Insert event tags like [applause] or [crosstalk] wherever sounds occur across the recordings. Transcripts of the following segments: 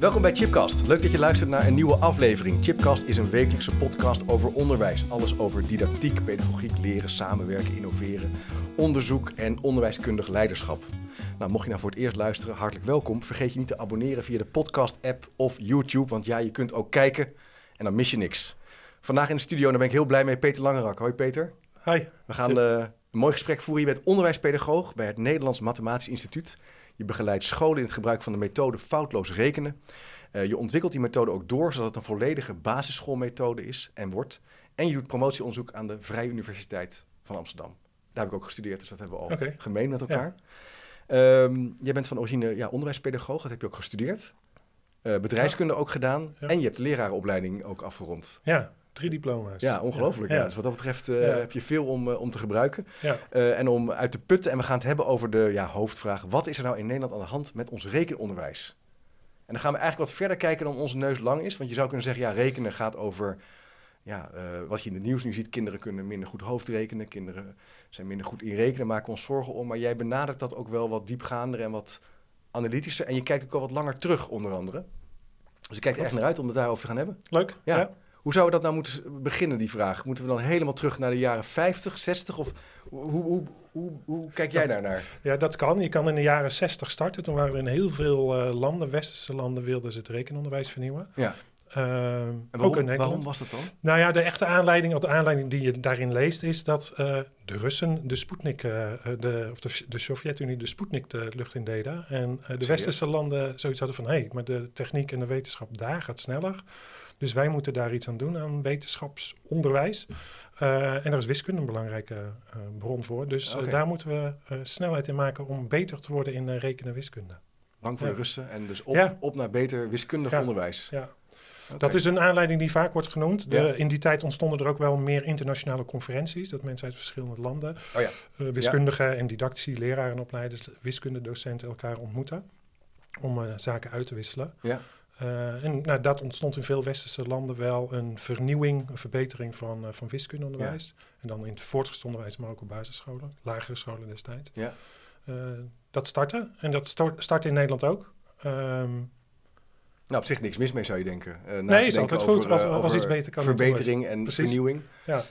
Welkom bij Chipcast. Leuk dat je luistert naar een nieuwe aflevering. Chipcast is een wekelijkse podcast over onderwijs. Alles over didactiek, pedagogiek, leren, samenwerken, innoveren, onderzoek en onderwijskundig leiderschap. Nou, mocht je nou voor het eerst luisteren, hartelijk welkom. Vergeet je niet te abonneren via de podcast-app of YouTube, want ja, je kunt ook kijken en dan mis je niks. Vandaag in de studio, daar ben ik heel blij mee, Peter Langerak. Hoi Peter. Hi. We gaan uh, een mooi gesprek voeren. Je bent onderwijspedagoog bij het Nederlands Mathematisch Instituut. Je begeleidt scholen in het gebruik van de methode foutloos rekenen. Uh, je ontwikkelt die methode ook door, zodat het een volledige basisschoolmethode is en wordt. En je doet promotieonderzoek aan de Vrije Universiteit van Amsterdam. Daar heb ik ook gestudeerd, dus dat hebben we al okay. gemeen met elkaar. Ja. Um, jij bent van origine ja, onderwijspedagoog, dat heb je ook gestudeerd. Uh, bedrijfskunde ja. ook gedaan. Ja. En je hebt de lerarenopleiding ook afgerond. Ja, drie diploma's. Ja, ongelooflijk. Ja. Dus wat dat betreft uh, heb je veel om, uh, om te gebruiken. Uh, en om uit te putten. En we gaan het hebben over de ja, hoofdvraag. Wat is er nou in Nederland aan de hand met ons rekenonderwijs? En dan gaan we eigenlijk wat verder kijken dan onze neus lang is. Want je zou kunnen zeggen, ja, rekenen gaat over... Ja, wat je in het nieuws nu ziet, kinderen kunnen minder goed hoofdrekenen. Kinderen zijn minder goed in rekenen, maken ons zorgen om. Maar jij benadert dat ook wel wat diepgaander en wat analytischer. En je kijkt ook wel wat langer terug, onder andere. Dus ik kijk er echt naar uit om het daarover te gaan hebben. Leuk, ja. Hoe zou we dat nou moeten beginnen, die vraag? Moeten we dan helemaal terug naar de jaren 50, 60? Of hoe, hoe, hoe, hoe kijk jij daar naar? Ja, dat kan. Je kan in de jaren 60 starten. Toen waren er in heel veel uh, landen, westerse landen, wilden ze het rekenonderwijs vernieuwen. Ja. Uh, waarom, ook waarom was dat dan? Nou ja, de echte aanleiding, of de aanleiding die je daarin leest, is dat uh, de Russen de Sputnik, uh, de, of de, de Sovjet-Unie de Sputnik de lucht in deden. En de westerse landen zoiets hadden van, hé, hey, maar de techniek en de wetenschap daar gaat sneller. Dus wij moeten daar iets aan doen, aan wetenschapsonderwijs. Uh, en daar is wiskunde een belangrijke uh, bron voor. Dus okay. daar moeten we snelheid in maken om beter te worden in rekenen wiskunde. Bang voor ja. de Russen en dus op, ja. op naar beter wiskundig ja. onderwijs. Ja. Okay. Dat is een aanleiding die vaak wordt genoemd. De, in die tijd ontstonden er ook wel meer internationale conferenties. Dat mensen uit verschillende landen, oh wiskundigen en didactici, leraren opleiders, wiskundedocenten elkaar ontmoeten. Om zaken uit te wisselen. Uh, en nou, dat ontstond in veel westerse landen wel een vernieuwing, een verbetering van, uh, van wiskundeonderwijs. Ja. En dan in het voortgezet onderwijs, maar ook op basisscholen, lagere scholen destijds. Ja. Uh, dat startte en dat start, startte in Nederland ook. Um, nou, op zich niks mis mee zou je denken. nee, is altijd goed als, als iets beter kan. Verbetering en Precies. vernieuwing. Ja.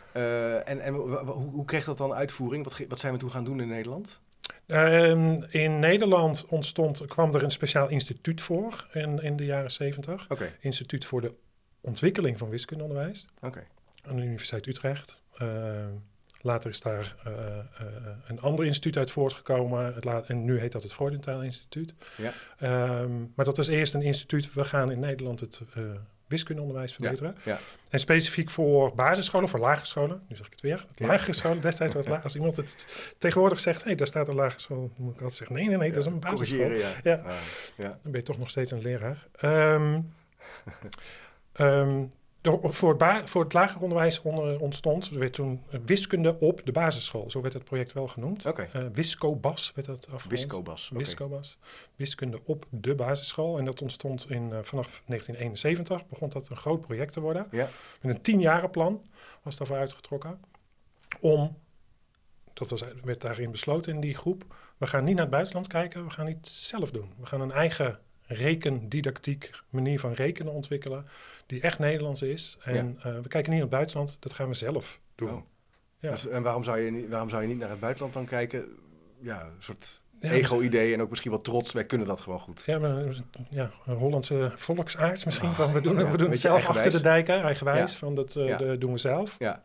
en en hoe, hoe kreeg dat dan uitvoering? Wat, wat zijn we toen gaan doen in Nederland? Um, in Nederland ontstond, kwam er een speciaal instituut voor in, in de jaren zeventig. Okay. Instituut voor de ontwikkeling van wiskundeonderwijs. Okay. Aan de Universiteit Utrecht. Uh, later is daar uh, uh, een ander instituut uit voortgekomen. Het laat, en nu heet dat het Freudenthal Instituut. Ja. Um, maar dat was eerst een instituut. We gaan in Nederland het wiskundeonderwijs verbeteren. Ja, ja. En specifiek voor basisscholen, voor lagere scholen. Nu zeg ik het weer. Ja. Lagere scholen, destijds was het laag. Als iemand het tegenwoordig zegt, hé, hey, daar staat een lagere school. Dan moet ik altijd zeggen, nee, nee, nee, dat is een basisschool. Ja. Ja. Dan ben je toch nog steeds een leraar. Um, um, [laughs] voor, het ba- voor het lager onderwijs onder, ontstond, er werd toen wiskunde op de basisschool. Zo werd het project wel genoemd. Okay. Uh, Wiscobas werd dat afgerond. Wiscobas. Okay. Wiscobas. Wiskunde op de basisschool. En dat ontstond in, uh, vanaf 1971. Begon dat een groot project te worden. Ja. Met een tienjarenplan was daarvoor uitgetrokken. Om, dat was, werd daarin besloten in die groep. We gaan niet naar het buitenland kijken. We gaan iets zelf doen. We gaan een eigen rekendidactiek, manier van rekenen ontwikkelen, die echt Nederlands is. En ja. uh, we kijken niet naar het buitenland, dat gaan we zelf doen. Oh. Ja. Dus, en waarom zou, je niet, waarom zou je niet naar het buitenland dan kijken? Ja, een soort ja, ego-idee en ook misschien wat trots. Wij kunnen dat gewoon goed. Ja, maar, ja een Hollandse volksaard misschien. Oh, van, we doen, we doen het zelf achter de dijken, eigenwijs. Van dat uh, de, doen we zelf. Ja.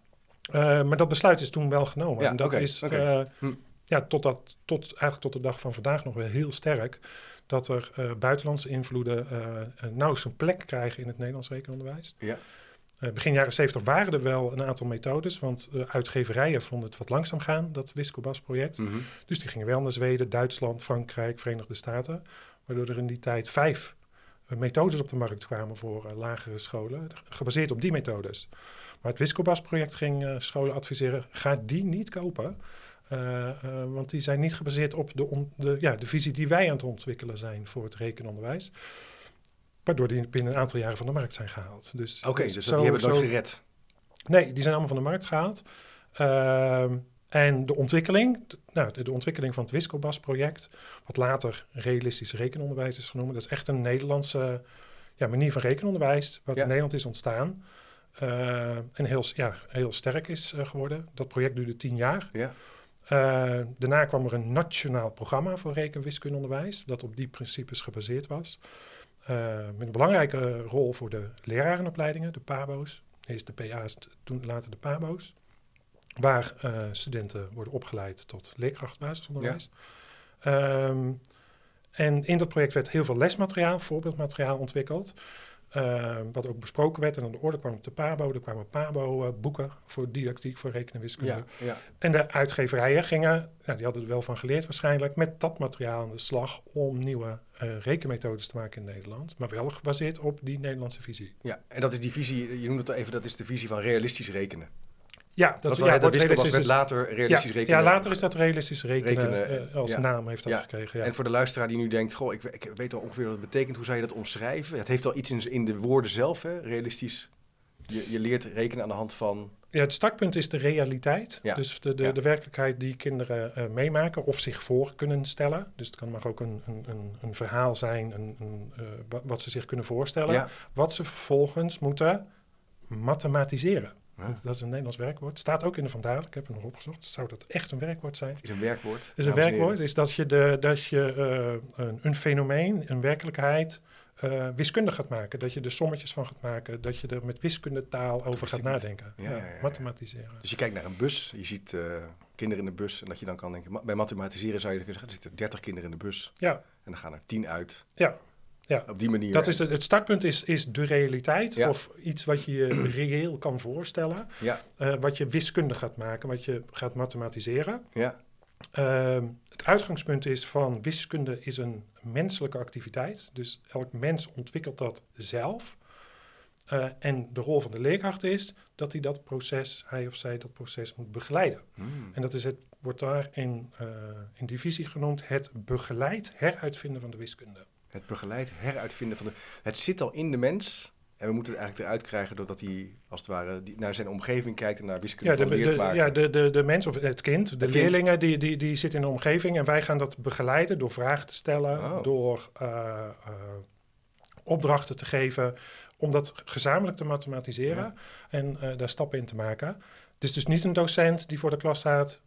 Uh, maar dat besluit is toen wel genomen. Ja, en dat okay, is okay. hm. Ja, tot, dat, tot, eigenlijk tot de dag van vandaag nog wel heel sterk dat er uh, buitenlandse invloeden uh, nauwelijks een plek krijgen in het Nederlands rekenonderwijs. Ja. Uh, begin jaren 70 waren er wel een aantal methodes, want uitgeverijen vonden het wat langzaam gaan, dat Wiscobas-project. Mm -hmm. Dus die gingen wel naar Zweden, Duitsland, Frankrijk, Verenigde Staten. waardoor er in die tijd vijf methodes op de markt kwamen voor lagere scholen, gebaseerd op die methodes. Maar het Wiscobas-project ging scholen adviseren, ga die niet kopen. Want die zijn niet gebaseerd op de, de, ja, de visie die wij aan het ontwikkelen zijn voor het rekenonderwijs. Waardoor die binnen een aantal jaren van de markt zijn gehaald. Dus, Oké, dus, dus die hebben het nooit gered? Nee, die zijn allemaal van de markt gehaald. Ehm, en de ontwikkeling, nou, de, ontwikkeling van het Wiscobas-project, wat later realistisch rekenonderwijs is genoemd, dat is echt een Nederlandse ja, manier van rekenonderwijs, wat in Nederland is ontstaan. Uh, en heel, ja, heel sterk is uh, geworden. Dat project duurde tien jaar. Ja. Uh, daarna kwam er een nationaal programma voor rekenwiskundeonderwijs, dat op die principes gebaseerd was. met een belangrijke rol voor de lerarenopleidingen, de PABO's. Eerst de PA's, toen later de PABO's waar uh, studenten worden opgeleid tot leerkracht basisonderwijs. Ja. Um, en in dat project werd heel veel lesmateriaal, voorbeeldmateriaal ontwikkeld. Uh, wat ook besproken werd en aan de orde kwam op de PABO. Er kwamen PABO-boeken uh, voor didactiek, voor rekenen wiskunde. Ja, ja. En de uitgeverijen gingen, nou, die hadden er wel van geleerd waarschijnlijk, met dat materiaal aan de slag om nieuwe uh, rekenmethodes te maken in Nederland. Maar wel gebaseerd op die Nederlandse visie. Ja, en dat is die visie, je noemt het even, dat is de visie van realistisch rekenen. Ja, dat, dat ja, dat realistisch werd later realistisch ja, rekenen. Ja, later is dat realistisch rekenen, rekenen uh, als naam heeft dat gekregen. En voor de luisteraar die nu denkt, goh, ik, ik, weet al ongeveer wat het betekent, hoe zou je dat omschrijven? Het heeft al iets in, in de woorden zelf, hè, realistisch. Je, je leert rekenen aan de hand van... Ja, het startpunt is de realiteit. Dus de, de, de werkelijkheid die kinderen uh, meemaken of zich voor kunnen stellen. Dus het kan maar ook een, een, een, een verhaal zijn, een, een uh, wat ze zich kunnen voorstellen. Wat ze vervolgens moeten mathematiseren. Dat, is een Nederlands werkwoord. Staat ook in de Vandaag. Ik heb het nog opgezocht. Zou dat echt een werkwoord zijn? Is een werkwoord. Is een werkwoord. Is dat je, de, dat je uh, een, een, fenomeen, een werkelijkheid, uh, wiskundig gaat maken. Dat je er sommetjes van gaat maken. Dat je er met wiskundetaal over gaat nadenken. Ja, ja, ja, mathematiseren. Dus je kijkt naar een bus. Je ziet uh, kinderen in de bus. En dat je dan kan denken... Bij mathematiseren zou je kunnen zeggen... Er zitten 30 kinderen in de bus. Ja. En dan gaan er 10 uit. Ja. Ja, op die manier. Dat is het, het startpunt is, is de realiteit. Of iets wat je je [clears throat] reëel kan voorstellen. Ja. Uh, wat je wiskundig gaat maken, wat je gaat mathematiseren. Ja. Uh, het uitgangspunt is van wiskunde is een menselijke activiteit. Dus elk mens ontwikkelt dat zelf. Uh, en de rol van de leerkracht is dat hij dat proces, hij of zij dat proces moet begeleiden. Hmm. En dat is het, wordt daar in, uh, in divisie genoemd het begeleid heruitvinden van de wiskunde. Het begeleid heruitvinden van de. Het zit al in de mens. En we moeten het eigenlijk eruit krijgen doordat hij, als het ware, die, naar zijn omgeving kijkt en naar wiskunde ja, de, maken. Ja, de, de, de mens of het kind, de leerlingen, die, die, die zitten in de omgeving. En wij gaan dat begeleiden door vragen te stellen, oh. door uh, uh, opdrachten te geven, om dat gezamenlijk te mathematiseren ja. en uh, daar stappen in te maken. Het is dus niet een docent die voor de klas staat,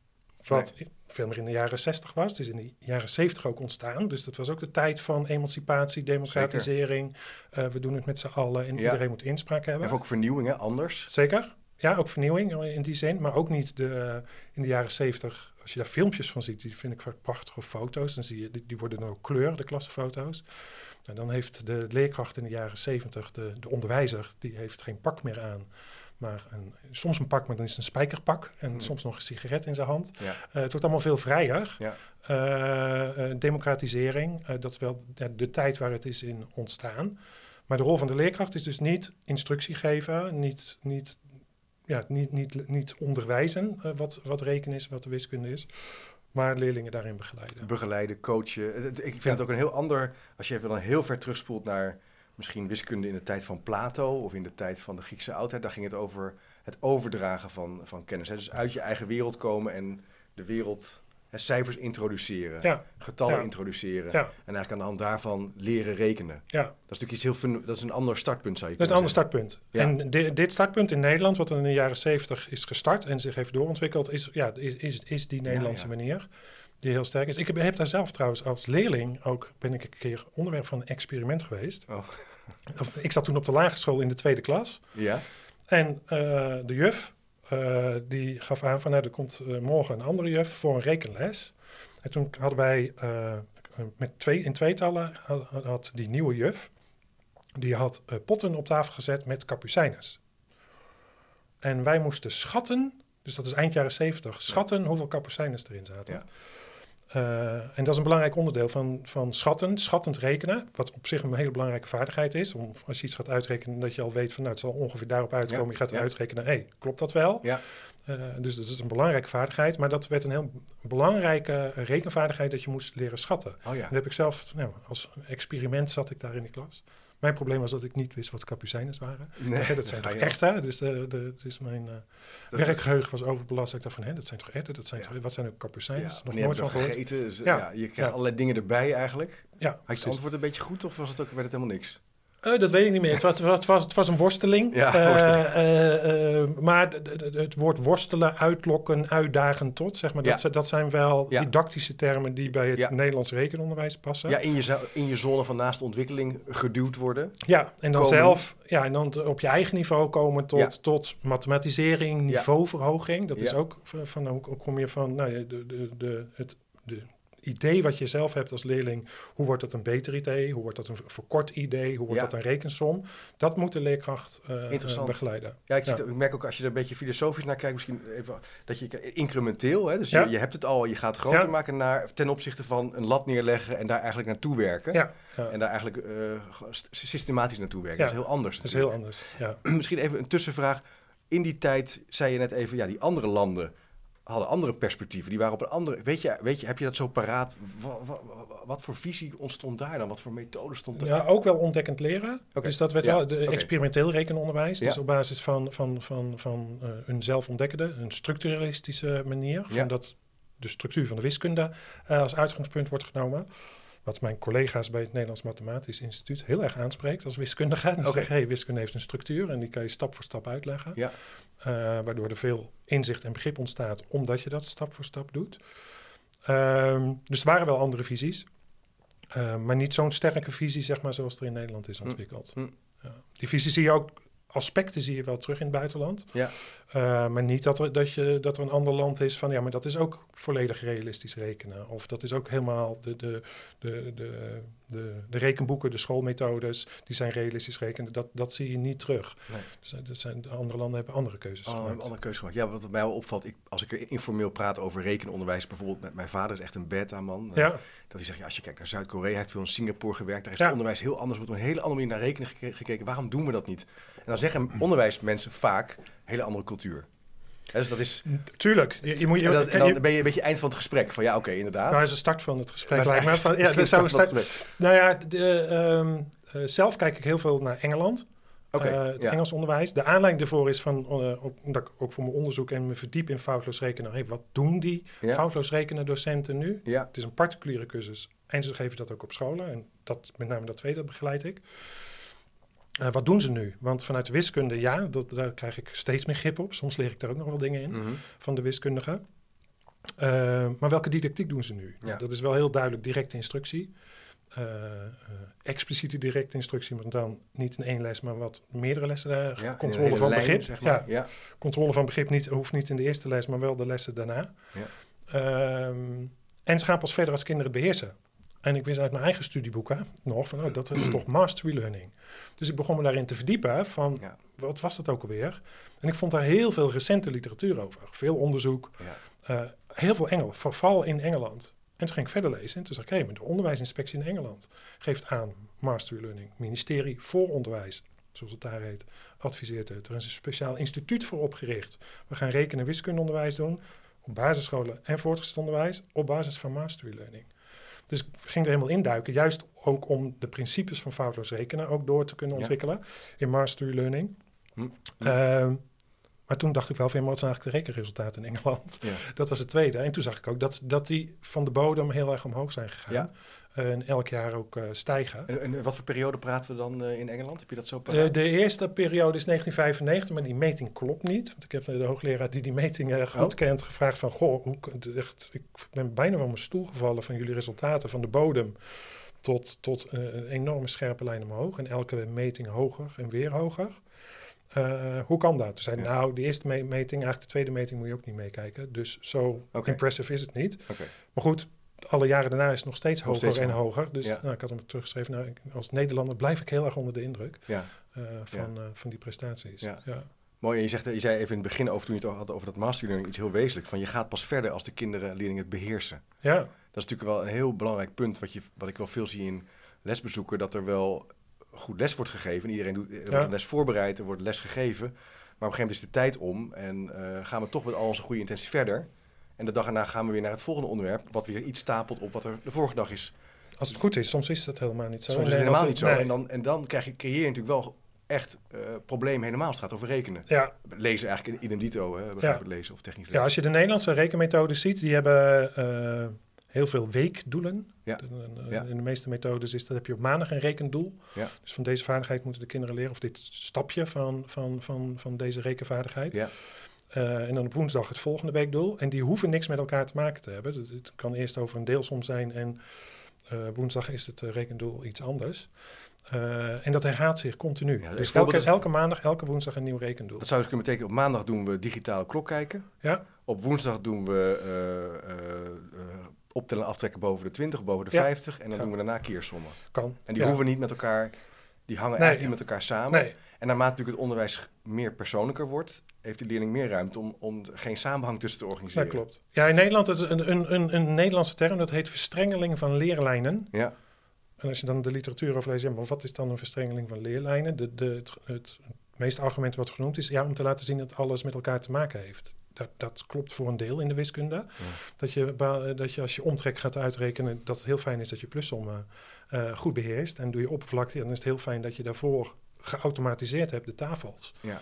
wat veel meer in de jaren 60 was. Het is in de jaren 70 ook ontstaan. Dus dat was ook de tijd van emancipatie, democratisering. Uh, we doen het met z'n allen en iedereen moet inspraak hebben. En ook vernieuwingen, anders. Zeker. Ja, ook vernieuwing in die zin. Maar ook niet de, in de jaren 70. Als je daar filmpjes van ziet, die vind ik vaak prachtige foto's. Dan zie je, die, die worden dan ook kleur, de klassenfoto's. En dan heeft de leerkracht in de jaren 70, de, de onderwijzer, die heeft geen pak meer aan. Maar een, soms een pak, maar dan is het een spijkerpak. En hmm. soms nog een sigaret in zijn hand. Ja. Uh, het wordt allemaal veel vrijer. Ja. Uh, uh, democratisering, dat is wel de, de, tijd waar het is in ontstaan. Maar de rol van de leerkracht is dus niet instructie geven, niet, niet, ja, niet, niet, niet onderwijzen wat, wat rekenen is, wat de wiskunde is. Maar leerlingen daarin begeleiden. Begeleiden, coachen. Ik vind het ook een heel ander, als je even dan heel ver terugspoelt naar misschien wiskunde in de tijd van Plato of in de tijd van de Griekse oudheid. Daar ging het over het overdragen van, van kennis. Hè. Dus uit je eigen wereld komen en de wereld hè, cijfers introduceren, ja. getallen introduceren. En eigenlijk aan de hand daarvan leren rekenen. Ja. Dat is natuurlijk iets heel dat is een ander startpunt, zou je Dat is een ander startpunt. En dit startpunt in Nederland, wat in de jaren zeventig is gestart en zich heeft doorontwikkeld, is, ja, is, is, is die Nederlandse manier die heel sterk is. Ik heb, heb, daar zelf trouwens als leerling ook, ben ik een keer onderwerp van een experiment geweest. Oh. Ik zat toen op de lagere school in de tweede klas. Ja. En uh, de juf, uh, die gaf aan van, nou, er komt uh, morgen een andere juf voor een rekenles. En toen hadden wij met twee, in tweetallen, had, had die nieuwe juf, die had potten op tafel gezet met kapucijnes. En wij moesten schatten, dus dat is eind jaren zeventig, schatten hoeveel kapucijnes erin zaten. Ja. Uh, en dat is een belangrijk onderdeel van, van schatten, schattend rekenen, wat op zich een hele belangrijke vaardigheid is. Om, als je iets gaat uitrekenen, dat je al weet van nou, het zal ongeveer daarop uitkomen. je gaat ja. uitrekenen, hé, hey, klopt dat wel? Ja. Uh, dus dat is een belangrijke vaardigheid, maar dat werd een heel belangrijke rekenvaardigheid dat je moest leren schatten. Oh, ja. Dat heb ik zelf, nou, als experiment zat ik daar in die klas. Mijn probleem was dat ik niet wist wat kapucijnes waren. Nee, dat zijn toch echte? Dus, de, de, dus mijn uh, werkgeheugen was overbelast. Ik dacht van, hè, dat zijn toch echte? Dat zijn toch, wat zijn ook kapucijnes? Ja, Nog nooit van gehoord. Gegeten, dus, ja. je krijgt allerlei dingen erbij eigenlijk. Ja, Had je antwoord een beetje goed of was het ook, werd het helemaal niks? Uh, dat weet ik niet meer. Het was, het was, het was een worsteling. Ja, worsteling. Uh, maar het woord worstelen, uitlokken, uitdagen tot, zeg maar, ja. dat, dat zijn wel ja. didactische termen die bij het Nederlands rekenonderwijs passen. Ja, in je, in je zone van naast ontwikkeling geduwd worden. Ja, en dan zelf, ja, en dan op je eigen niveau komen tot, tot mathematisering, niveauverhoging. Dat is ook van, hoe kom je van, nou, de, de, de, het, de idee wat je zelf hebt als leerling, hoe wordt dat een beter idee? Hoe wordt dat een verkort idee? Hoe wordt dat een rekensom? Dat moet de leerkracht uh, begeleiden. Ja ik, ik, merk ook als je er een beetje filosofisch naar kijkt, misschien even dat je incrementeel, hè, dus je, je, hebt het al, je gaat groter maken naar, ten opzichte van een lat neerleggen en daar eigenlijk naartoe werken. Ja. En daar eigenlijk uh, systematisch naartoe werken. Dat is heel anders. Dat is heel anders. Ja. [clears throat] misschien even een tussenvraag. In die tijd zei je net even, ja, die andere landen hadden andere perspectieven. Die waren op een andere. Weet je, weet je heb je dat zo paraat? Wat, wat, wat voor visie ontstond daar dan? Wat voor methode stond er? Ja, ook wel ontdekkend leren. Dus dat werd wel de experimenteel rekenonderwijs. Dus op basis van, van, van, van uh, een zelfontdekkende, een structuralistische manier. Van dat de structuur van de wiskunde uh, als uitgangspunt wordt genomen. Wat mijn collega's bij het Nederlands Mathematisch Instituut heel erg aanspreekt als wiskundige. Dan okay. zeggen, hey, wiskunde heeft een structuur en die kan je stap voor stap uitleggen. Ja. Uh, waardoor er veel inzicht en begrip ontstaat, omdat je dat stap voor stap doet. Um, dus er waren wel andere visies. Uh, maar niet zo'n sterke visie, zeg maar, zoals er in Nederland is hm. ontwikkeld. Hm. Ja. Die visie zie je ook aspecten zie je wel terug in het buitenland. Ja. Uh, maar niet dat er, dat, je, dat er een ander land is van ja, maar dat is ook volledig realistisch rekenen. Of dat is ook helemaal de, de, de, de, de, de rekenboeken, de schoolmethodes, die zijn realistisch rekenen. Dat, dat zie je niet terug. Nee. Dus, dat zijn, de andere landen hebben andere keuzes oh, gemaakt. andere keuzes gemaakt. Ja, wat mij wel opvalt, ik, als ik informeel praat over rekenonderwijs, bijvoorbeeld met mijn vader is echt een beta-man. Ja. Uh, dat hij zegt, ja, als je kijkt naar Zuid-Korea, hij heeft veel in Singapore gewerkt, daar is het onderwijs heel anders, wordt op een hele andere manier naar rekenen gekeken. Waarom doen we dat niet? En dan zeggen onderwijsmensen vaak hele andere cultuur. Dus dat is... Tuurlijk. Je, je moet, je, en, dan ben je een beetje eind van het gesprek. Van ja, oké, inderdaad. Nou, is de start van het gesprek. Lijkt me. Van, ja, dat zou start, nou ja, de, um, uh, zelf kijk ik heel veel naar Engeland. Okay, uh, het ja. Engels onderwijs. De aanleiding daarvoor is van, uh, ook, dat ik ook voor mijn onderzoek en me verdiep in foutloos rekenen. Hey, wat doen die ja. foutloos rekenen docenten nu? Ja. Het is een particuliere cursus. En ze geven dat ook op scholen. En dat, met name dat tweede begeleid ik. Uh, wat doen ze nu? Want vanuit de wiskunde, ja, dat, daar krijg ik steeds meer grip op. Soms leer ik daar ook nog wel dingen in mm -hmm. van de wiskundige. Uh, maar welke didactiek doen ze nu? Ja. Dat is wel heel duidelijk directe instructie. Uh, expliciete directe instructie, maar dan niet in één les, maar wat meerdere lessen. Ja, controle van lijn, begrip. Zeg maar. ja. Controle van begrip niet, hoeft niet in de eerste les, maar wel de lessen daarna. Ehm, en ze gaan pas verder als kinderen beheersen. En ik wist uit mijn eigen studieboeken nog van, oh, dat is toch mastery learning. Dus ik begon me daarin te verdiepen van, ja. wat was dat ook alweer? En ik vond daar heel veel recente literatuur over. Veel onderzoek, ja. uh, heel veel Engels, vooral in Engeland. En toen ging ik verder lezen en toen zag ik, hé, hey, de onderwijsinspectie in Engeland geeft aan mastery learning. Ministerie voor onderwijs, zoals het daar heet, adviseert het. Er is een speciaal instituut voor opgericht. We gaan rekenen- en wiskundeonderwijs doen op basisscholen en voortgezet onderwijs op basis van mastery learning. Dus ik ging er helemaal induiken, juist ook om de principes van foutloos rekenen ook door te kunnen ontwikkelen in mastery learning. Hm. hm. Ehm, maar toen dacht ik wel van, wat zijn eigenlijk de rekenresultaten in Engeland? Ja. [laughs] Dat was het tweede. En toen zag ik ook dat, dat die van de bodem heel erg omhoog zijn gegaan. Ja. En elk jaar ook uh, stijgen. En, en, wat voor periode praten we dan uh, in Engeland? Heb je dat zo de eerste periode is 1995, maar die meting klopt niet. Want ik heb de hoogleraar die die meting goed oh. kent gevraagd van... Goh, hoe, echt, ik ben bijna van mijn stoel gevallen van jullie resultaten van de bodem... tot, tot een enorme scherpe lijn omhoog. En elke meting hoger en weer hoger. Uh, hoe kan dat? Toen zei ja. nou, de eerste me meting, eigenlijk de tweede meting moet je ook niet meekijken. Dus zo okay. impressive is het niet. Okay. Maar goed, alle jaren daarna is het nog steeds nog hoger steeds en hoger. Dus ja. nou, ik had hem teruggeschreven. Nou, als Nederlander blijf ik heel erg onder de indruk ja. uh, van, uh, van die prestaties. Ja. Mooi, en je, zegt, je zei even in het begin over toen je het had over dat masterlearning iets heel wezenlijk. Van je gaat pas verder als de kinderen, leerlingen het beheersen. Ja. Dat is natuurlijk wel een heel belangrijk punt, wat, je, wat ik wel veel zie in lesbezoeken, dat er wel goed les wordt gegeven. Iedereen doet, er wordt een les voorbereid, er wordt les gegeven. Maar op een gegeven moment is de tijd om en uh, gaan we toch met al onze goede intenties verder. En de dag erna gaan we weer naar het volgende onderwerp, wat weer iets stapelt op wat er de vorige dag is. Als het goed is, soms is dat helemaal niet zo. Soms is het helemaal niet zo. En dan, en dan krijg je, creëer je natuurlijk wel echt uh, probleem helemaal als het gaat over rekenen. Ja. Lezen eigenlijk in idem dito, hè, begrijp ja. lezen of technisch lezen. Ja, als je de Nederlandse rekenmethodes ziet, die hebben uh, heel veel weekdoelen. Ja. In de meeste methodes is dat heb je op maandag een rekendoel. Ja. Dus van deze vaardigheid moeten de kinderen leren, of dit stapje van, van, van, van deze rekenvaardigheid. Ja. Uh, en dan op woensdag het volgende weekdoel. En die hoeven niks met elkaar te maken te hebben. Het kan eerst over een deelsom zijn en uh, woensdag is het rekendoel iets anders. Uh, en dat herhaalt zich continu. Ja, dus elke, elke, maandag, elke woensdag een nieuw rekendoel. Dat zou dus kunnen betekenen, op maandag doen we digitale klok kijken. Ja. Op woensdag doen we optellen en aftrekken boven de 20, boven de ja. 50. En dan doen we daarna keersommen. Kan. En die hoeven niet met elkaar, die hangen nee, eigenlijk niet met elkaar samen. Nee. En naarmate natuurlijk het onderwijs meer persoonlijker wordt, heeft de leerling meer ruimte om, om geen samenhang tussen te organiseren. Dat klopt. Ja, in Nederland is een, een, een, een Nederlandse term, dat heet verstrengeling van leerlijnen. Ja. En als je dan de literatuur over leest, ja, maar wat is dan een verstrengeling van leerlijnen? De, de, het, het, meeste argument wat genoemd is, ja, om te laten zien dat alles met elkaar te maken heeft. Dat, dat klopt voor een deel in de wiskunde. Dat, je, dat je als je omtrek gaat uitrekenen, dat het heel fijn is dat je plussommen uh, goed beheerst. En doe je oppervlakte, dan is het heel fijn dat je daarvoor geautomatiseerd hebt, de tafels. Ja.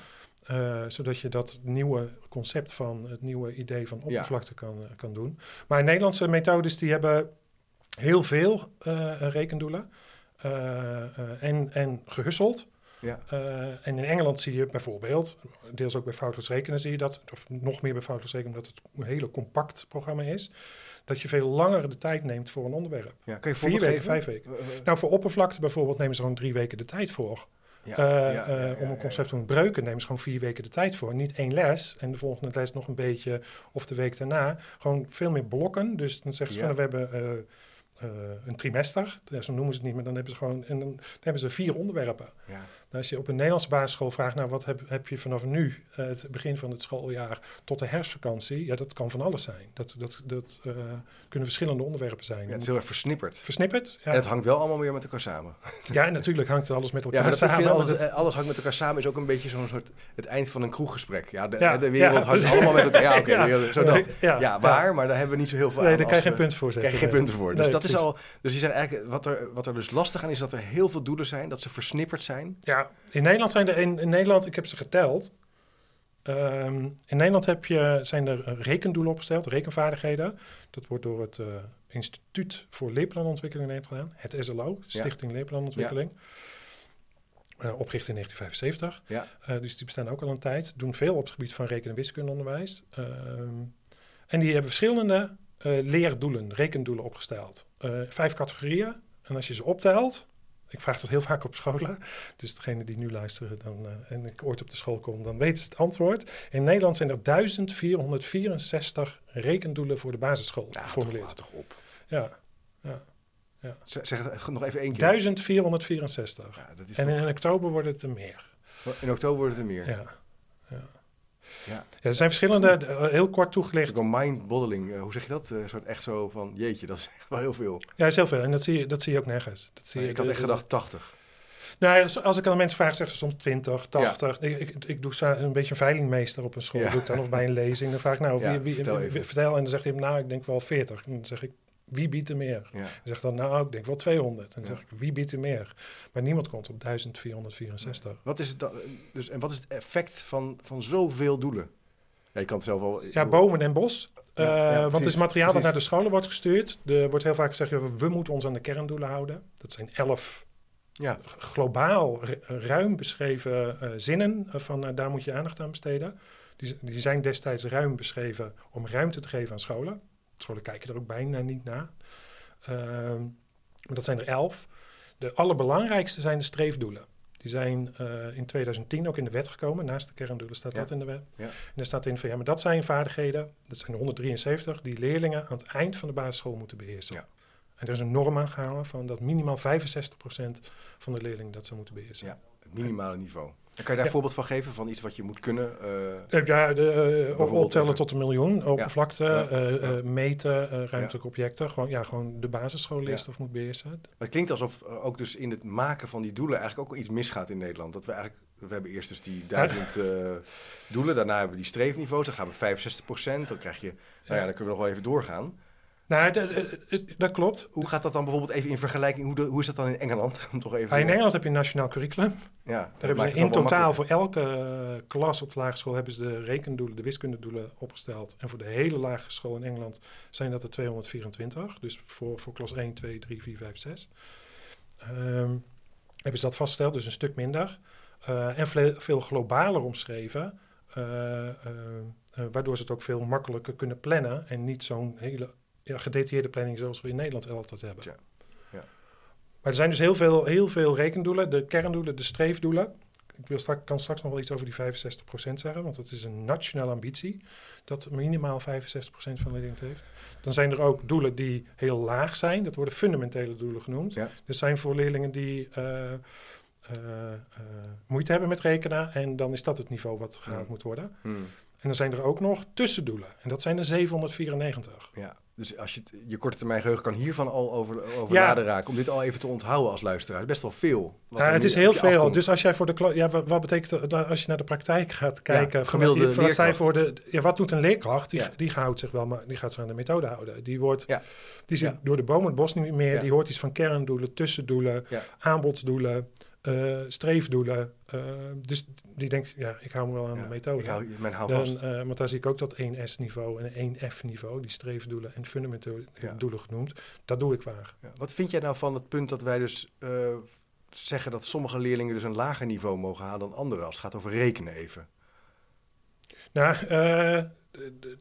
Uh, zodat je dat nieuwe concept van het nieuwe idee van oppervlakte kan, uh, kan doen. Maar Nederlandse methodes die hebben heel veel uh, rekendoelen en, en gehusseld. Ja. en in Engeland zie je bijvoorbeeld, deels ook bij foutloos rekenen zie je dat, of nog meer bij foutloos rekenen, omdat het een hele compact programma is, dat je veel langer de tijd neemt voor een onderwerp. Ja, kan je Vier weken, vijf weken. nou, voor oppervlakte bijvoorbeeld nemen ze gewoon drie weken de tijd voor. Ja, uh, ja, ja, om een concept te breuken nemen ze gewoon vier weken de tijd voor. Niet één les en de volgende les nog een beetje of de week daarna. Gewoon veel meer blokken. Dus dan zeggen ze van we hebben uh, uh, een trimester. Ja, zo noemen ze het niet, maar dan hebben ze gewoon en dan, dan hebben ze vier onderwerpen. Nou, als je op een Nederlandse basisschool vraagt, nou wat heb, heb je vanaf nu, uh, het begin van het schooljaar, tot de herfstvakantie, ja, dat kan van alles zijn. Dat, dat, dat uh, kunnen verschillende onderwerpen zijn. Ja, het is heel erg versnipperd. Versnipperd, ja. En het hangt wel allemaal weer met elkaar samen. [laughs] Ja, natuurlijk hangt het alles met elkaar ja, samen. Alles, alles, hangt met elkaar samen is ook een beetje zo'n soort, het eind van een kroeggesprek. Ja, de, ja, de wereld hangt allemaal met elkaar. Ja, oké, [laughs] okay, zo dat. Ja, waar, maar daar hebben we niet zo heel veel nee, aan. daar krijg je geen punt voor. Krijg je geen punten voor. Dus dat is al, dus je zijn eigenlijk, wat er, wat er dus lastig aan is, dat er heel veel doelen zijn, dat ze versnipperd zijn. Ja, in Nederland zijn er in, in Nederland, ik heb ze geteld. Um, in Nederland heb je, zijn er rekendoelen opgesteld, rekenvaardigheden. Dat wordt door het uh, Instituut voor Leerplanontwikkeling in Nederland gedaan. Het SLO, Stichting ja. Leerplanontwikkeling. Ja. Uh, opgericht in 1975. Ja. Uh, dus die bestaan ook al een tijd. Doen veel op het gebied van reken- en wiskundeonderwijs. Um, en die hebben verschillende leerdoelen, rekendoelen opgesteld. vijf categorieën. En als je ze optelt, ik vraag dat heel vaak op scholen. Dus degene die nu luisteren dan, uh, en ik ooit op de school kom, dan weten ze het antwoord. In Nederland zijn er 1464 rekendoelen voor de basisschool ja, geformuleerd. Toch, toch op. Ja, ja. Ja. Zeg het nog even één keer. 1464. Ja, dat is en in oktober wordt het er meer. In oktober wordt het er meer. Ja. ja. Ja. ja, er zijn verschillende, uh, heel kort toegelicht. Een mind-boggling, uh, hoe zeg je dat? Uh, soort echt zo van, jeetje, dat is echt wel heel veel. Ja, is heel veel. En dat zie je, dat zie je ook nergens. Dat zie je, ik had echt gedacht 80. Nou, als ik aan de mensen vraag, zeggen ze soms 20, 80. Ja. Ik, ik, ik, doe een beetje een veilingmeester op een school. Ja. Doe ik dan of bij een lezing. Dan vraag ik, nou, [laughs] wie, wie, vertel, wie, vertel, En dan zegt hij, nou, ik denk wel 40. En dan zeg ik, wie biedt er meer? Ja. Dan zegt dan, nou, ik denk wel 200. En dan zeg ik, wie biedt er meer? Maar niemand komt op 1464. Wat is het dan, dus, en wat is het effect van, van zoveel doelen? Ja, je kan het zelf wel... Ja, bomen en bos. Ja, uh, ja, want het is materiaal dat naar de scholen wordt gestuurd. Er wordt heel vaak gezegd, we moeten ons aan de kerndoelen houden. Dat zijn elf ja. globaal ruim beschreven uh, zinnen van uh, daar moet je aandacht aan besteden. Die, die, zijn destijds ruim beschreven om ruimte te geven aan scholen. Scholen kijken er ook bijna niet naar. maar dat zijn er elf. De allerbelangrijkste zijn de streefdoelen. Die zijn uh, in 2010 ook in de wet gekomen. Naast de kerndoelen staat ja. dat in de wet. Ja. En daar staat in van ja, maar dat zijn vaardigheden, dat zijn de 173, die leerlingen aan het eind van de basisschool moeten beheersen. Ja. En er is een norm aangehouden van dat minimaal 65% van de leerlingen dat ze moeten beheersen. Ja. Minimale niveau. kan je daar een voorbeeld van geven van iets wat je moet kunnen? Uh, ja, de, uh, optellen tot een miljoen, oppervlakte, meten, ruimtelijke objecten. Gewoon, ja, gewoon de basisschoolleerstof of moet beheersen. Het klinkt alsof ook dus in het maken van die doelen eigenlijk ook iets misgaat in Nederland. Dat we eigenlijk, we hebben eerst dus die duizend doelen, daarna hebben we die streefniveaus, dan gaan we 65 procent, dan krijg je, nou ja, dan kunnen we nog wel even doorgaan. Nou, dat klopt. Hoe gaat dat dan bijvoorbeeld even in vergelijking? Hoe, hoe is dat dan in Engeland? [laughs] Toch even in Engeland heb je een nationaal curriculum. Ja, Daar hebben ze in totaal voor elke eh, klas op de lagere school hebben ze de rekendoelen, de wiskundedoelen opgesteld. En voor de hele lagere school in Engeland zijn dat er 224. Dus voor, voor klas 1, 2, 3, 4, 5, 6. Um, hebben ze dat vastgesteld, dus een stuk minder. Uh, en veel globaler omschreven. Uh, waardoor ze het ook veel makkelijker kunnen plannen en niet zo'n hele gedetailleerde planning zoals we in Nederland altijd hebben. Ja. ja. Maar er zijn dus heel veel, heel veel rekendoelen, de kerndoelen, de streefdoelen. Ik wil straks, kan straks nog wel iets over die 65% zeggen, want dat is een nationale ambitie, dat minimaal 65% van de leerlingen heeft. Dan zijn er ook doelen die heel laag zijn, dat worden fundamentele doelen genoemd. Ja. Dat zijn voor leerlingen die uh, uh, moeite hebben met rekenen en dan is dat het niveau wat gehaald moet worden. Hmm. En dan zijn er ook nog tussendoelen en dat zijn er 794. Ja. Dus als je je korte termijn geheugen kan hiervan al over, over ja. raken. Om dit al even te onthouden als luisteraar. Best wel veel. Ja, het is heel veel. Dus als jij voor de ja, wat, betekent dat als je naar de praktijk gaat kijken? Ja, gemiddelde wat, wat voor de, ja, wat doet een leerkracht? Die, die houdt zich wel, maar die gaat zich aan de methode houden. Die wordt, ja. die zit door de boom het bos niet meer. Die hoort iets van kerndoelen, tussendoelen, aanbodsdoelen. Uh, streefdoelen. Uh, dus die denkt, ja, ik hou me wel aan de methode. Ik hou. Dan, uh, want daar zie ik ook dat 1S-niveau en 1F-niveau, die streefdoelen en fundamentele doelen genoemd, dat doe ik waar. Ja. Wat vind jij nou van het punt dat wij dus zeggen dat sommige leerlingen dus een lager niveau mogen halen dan anderen, als het gaat over rekenen even? Nou,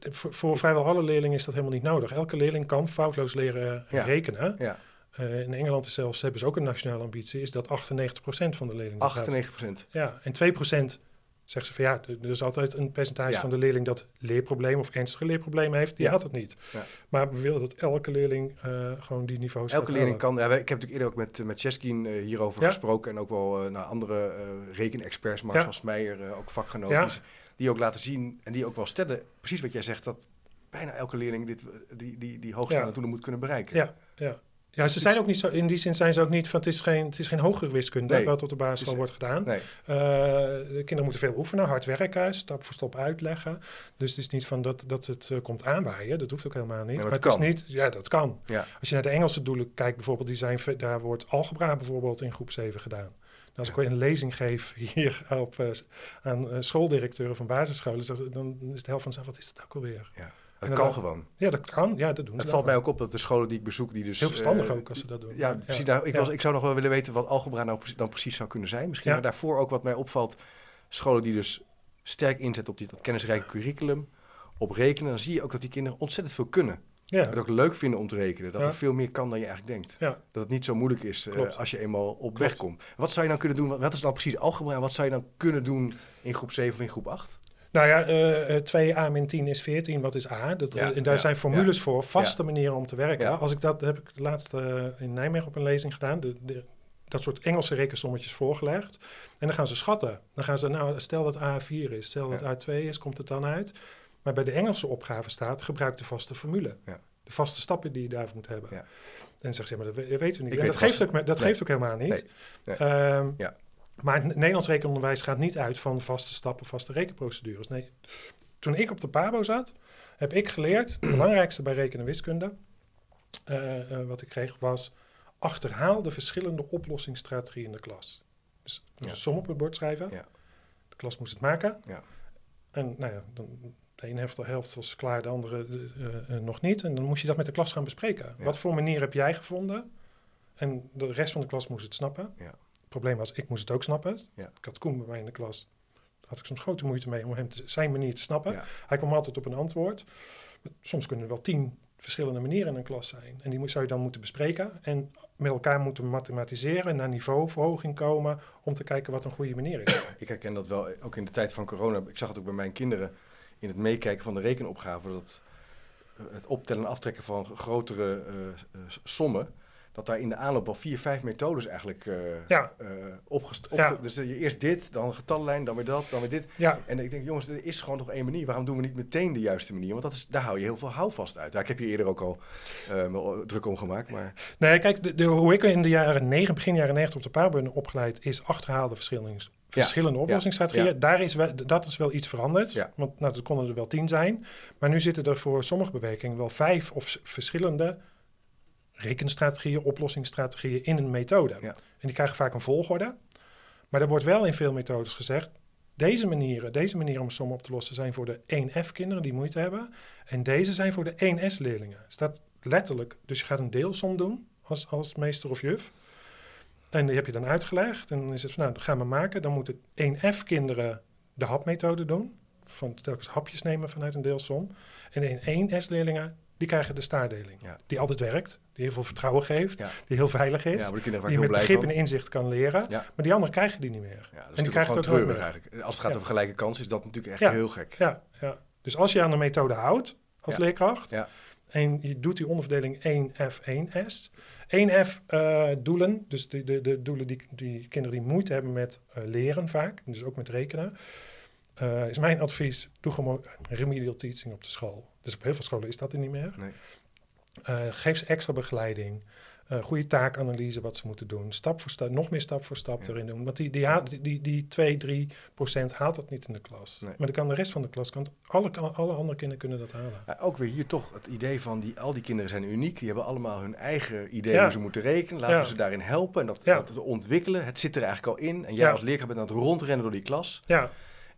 voor, voor, vrijwel alle leerlingen is dat helemaal niet nodig. Elke leerling kan foutloos leren rekenen. Ja. Uh, in Engeland is zelfs, hebben ze ook een nationale ambitie, is dat 98% van de leerlingen 98%? Ja, en 2% zegt ze van ja, er is altijd een percentage van de leerling dat leerproblemen of ernstige leerproblemen heeft. Die had het niet. Ja. Maar we willen dat elke leerling uh, gewoon die niveaus Elke leerling kan. Ja, ik heb natuurlijk eerder ook met, met Cheskin uh, hierover gesproken. En ook wel uh, naar andere rekenexperts, Marcel Smeijer, ook vakgenoten. Die, die, ook laten zien en die ook wel stellen, precies wat jij zegt, dat bijna elke leerling dit, die, die, die hoogstaande doelen moet kunnen bereiken. Ja, ja. Ja, ze zijn ook niet zo, in die zin zijn ze ook niet van het is geen, het is geen hogere wiskunde wat op de basisschool wordt gedaan. Nee. Uh, de kinderen moeten veel oefenen, hard werken, stap voor stap uitleggen. Dus het is niet van dat, dat het uh, komt aanwaaien, dat hoeft ook helemaal niet. maar, het, is niet, ja, dat kan. Ja. Als je naar de Engelse doelen kijkt, bijvoorbeeld, die zijn, daar wordt algebra bijvoorbeeld in groep 7 gedaan. als ik een lezing geef hier op, uh, aan schooldirecteuren van basisscholen, dan is de helft van ze, wat is dat ook alweer? Ja. Dat kan gewoon. Ja, dat kan. Ja, dat doen Het valt mij ook op dat de scholen die ik bezoek, die dus... Heel verstandig uh, ook als ze dat doen. Ja, precies. Nou, ik, was, ik zou nog wel willen weten wat algebra nou dan precies zou kunnen zijn. Misschien maar daarvoor ook wat mij opvalt. Scholen die dus sterk inzetten op dit kennisrijke curriculum, op rekenen. Dan zie je ook dat die kinderen ontzettend veel kunnen. Ja. Het ook leuk vinden om te rekenen. Dat er veel meer kan dan je eigenlijk denkt. Ja. Dat het niet zo moeilijk is uh, als je eenmaal op Klopt. weg komt. Wat zou je dan kunnen doen? Wat is dan precies algebra? En wat zou je dan kunnen doen in groep 7 of in groep 8? Nou ja, uh, 2 a min 10 is 14. Wat is a? Dat, en daar zijn formules voor, vaste manieren om te werken. Als ik dat heb ik laatst uh, in Nijmegen op een lezing gedaan. De, de, dat soort Engelse rekensommetjes voorgelegd. En dan gaan ze schatten. Dan gaan ze, nou, stel dat A 4 is, stel dat A 2 is, komt het dan uit. Maar bij de Engelse opgave staat, gebruik de vaste formule. De vaste stappen die je daarvoor moet hebben. En dan zeggen ze, maar dat weten we niet. en dat, geeft ook, dat geeft ook helemaal niet. Nee. Um, ja. Maar het Nederlands rekenonderwijs gaat niet uit van vaste stappen, vaste rekenprocedures. Nee, toen ik op de PABO zat, heb ik geleerd, het belangrijkste bij rekenen wiskunde, uh, uh, wat ik kreeg, was achterhaal de verschillende oplossingsstrategieën in de klas. Dus ja. een som op het bord schrijven. Ja. De klas moest het maken. Ja. En nou ja, dan, de ene helft, de helft was klaar, de andere uh, nog niet. En dan moest je dat met de klas gaan bespreken. Wat voor manier heb jij gevonden? En de rest van de klas moest het snappen. Ja probleem was, ik moest het ook snappen. Ja. Ik had Koen bij mij in de klas. Daar had ik soms grote moeite mee om hem te, zijn manier te snappen. Hij kwam altijd op een antwoord. Soms kunnen er wel tien verschillende manieren in een klas zijn. En die zou je dan moeten bespreken. En met elkaar moeten mathematiseren, naar niveauverhoging komen... om te kijken wat een goede manier is. Ik herken dat wel, ook in de tijd van corona. Ik zag het ook bij mijn kinderen in het meekijken van de rekenopgave... dat het optellen en aftrekken van grotere uh, sommen dat daar in de aanloop al vier, vijf methodes eigenlijk uh, ja. Uh, opgest ja. Dus je eerst dit, dan een getallenlijn, dan weer dat, dan weer dit. Ja. En ik denk, jongens, er is gewoon nog één manier. Waarom doen we niet meteen de juiste manier? Want dat is, daar hou je heel veel houvast uit. Ik heb hier eerder ook al uh, druk om gemaakt. Maar... Nee, kijk, de, de, hoe ik in de jaren negen, begin jaren negentig op de paar ben opgeleid, is achterhaalde verschillende, verschillende ja. oplossingsstrategieën. Daar is wel, dat is wel iets veranderd. Want nou, dat konden er wel tien zijn. Maar nu zitten er voor sommige bewegingen wel vijf of verschillende rekenstrategieën, oplossingsstrategieën in een methode. En die krijgen vaak een volgorde. Maar er wordt wel in veel methodes gezegd, deze manieren, deze manieren om sommen op te lossen zijn voor de 1F-kinderen die moeite hebben. En deze zijn voor de 1S-leerlingen. Staat letterlijk, dus je gaat een deelsom doen als, als meester of juf. En die heb je dan uitgelegd. En dan is het van, nou, gaan we maken. Dan moeten 1F-kinderen de hapmethode doen. Van telkens hapjes nemen vanuit een deelsom. En de 1S-leerlingen die krijgen de staardeling. Die altijd werkt, die heel veel vertrouwen geeft, die heel veilig is. Ja, die die met begrip en inzicht kan leren. Maar die anderen krijgen die niet meer. en die krijgen het ook treurig eigenlijk. Als het gaat over gelijke kansen, is dat natuurlijk echt heel gek. Ja, ja. Dus als je aan de methode houdt als leerkracht... En je doet die onderverdeling 1F, 1S. 1F uh, doelen, dus de, de, de doelen die, die kinderen die moeite hebben met uh, leren vaak, dus ook met rekenen. Uh, is mijn advies, doe gewoon remedial teaching op de school. Dus op heel veel scholen is dat er niet meer. Nee. Uh, geef ze extra begeleiding. Uh, goede taakanalyse wat ze moeten doen. Stap voor stap, nog meer stap voor stap erin doen. Want die, die, die, die, die 2, 3 procent haalt dat niet in de klas. Nee. Maar dan kan de rest van de klas, kan, alle, alle andere kinderen kunnen dat halen. Ja, ook weer hier toch het idee van, die, al die kinderen zijn uniek. Die hebben allemaal hun eigen idee ja. hoe ze moeten rekenen. Laten we ze daarin helpen en dat, dat ontwikkelen. Het zit er eigenlijk al in. En jij als leerkracht bent aan het rondrennen door die klas. Ja.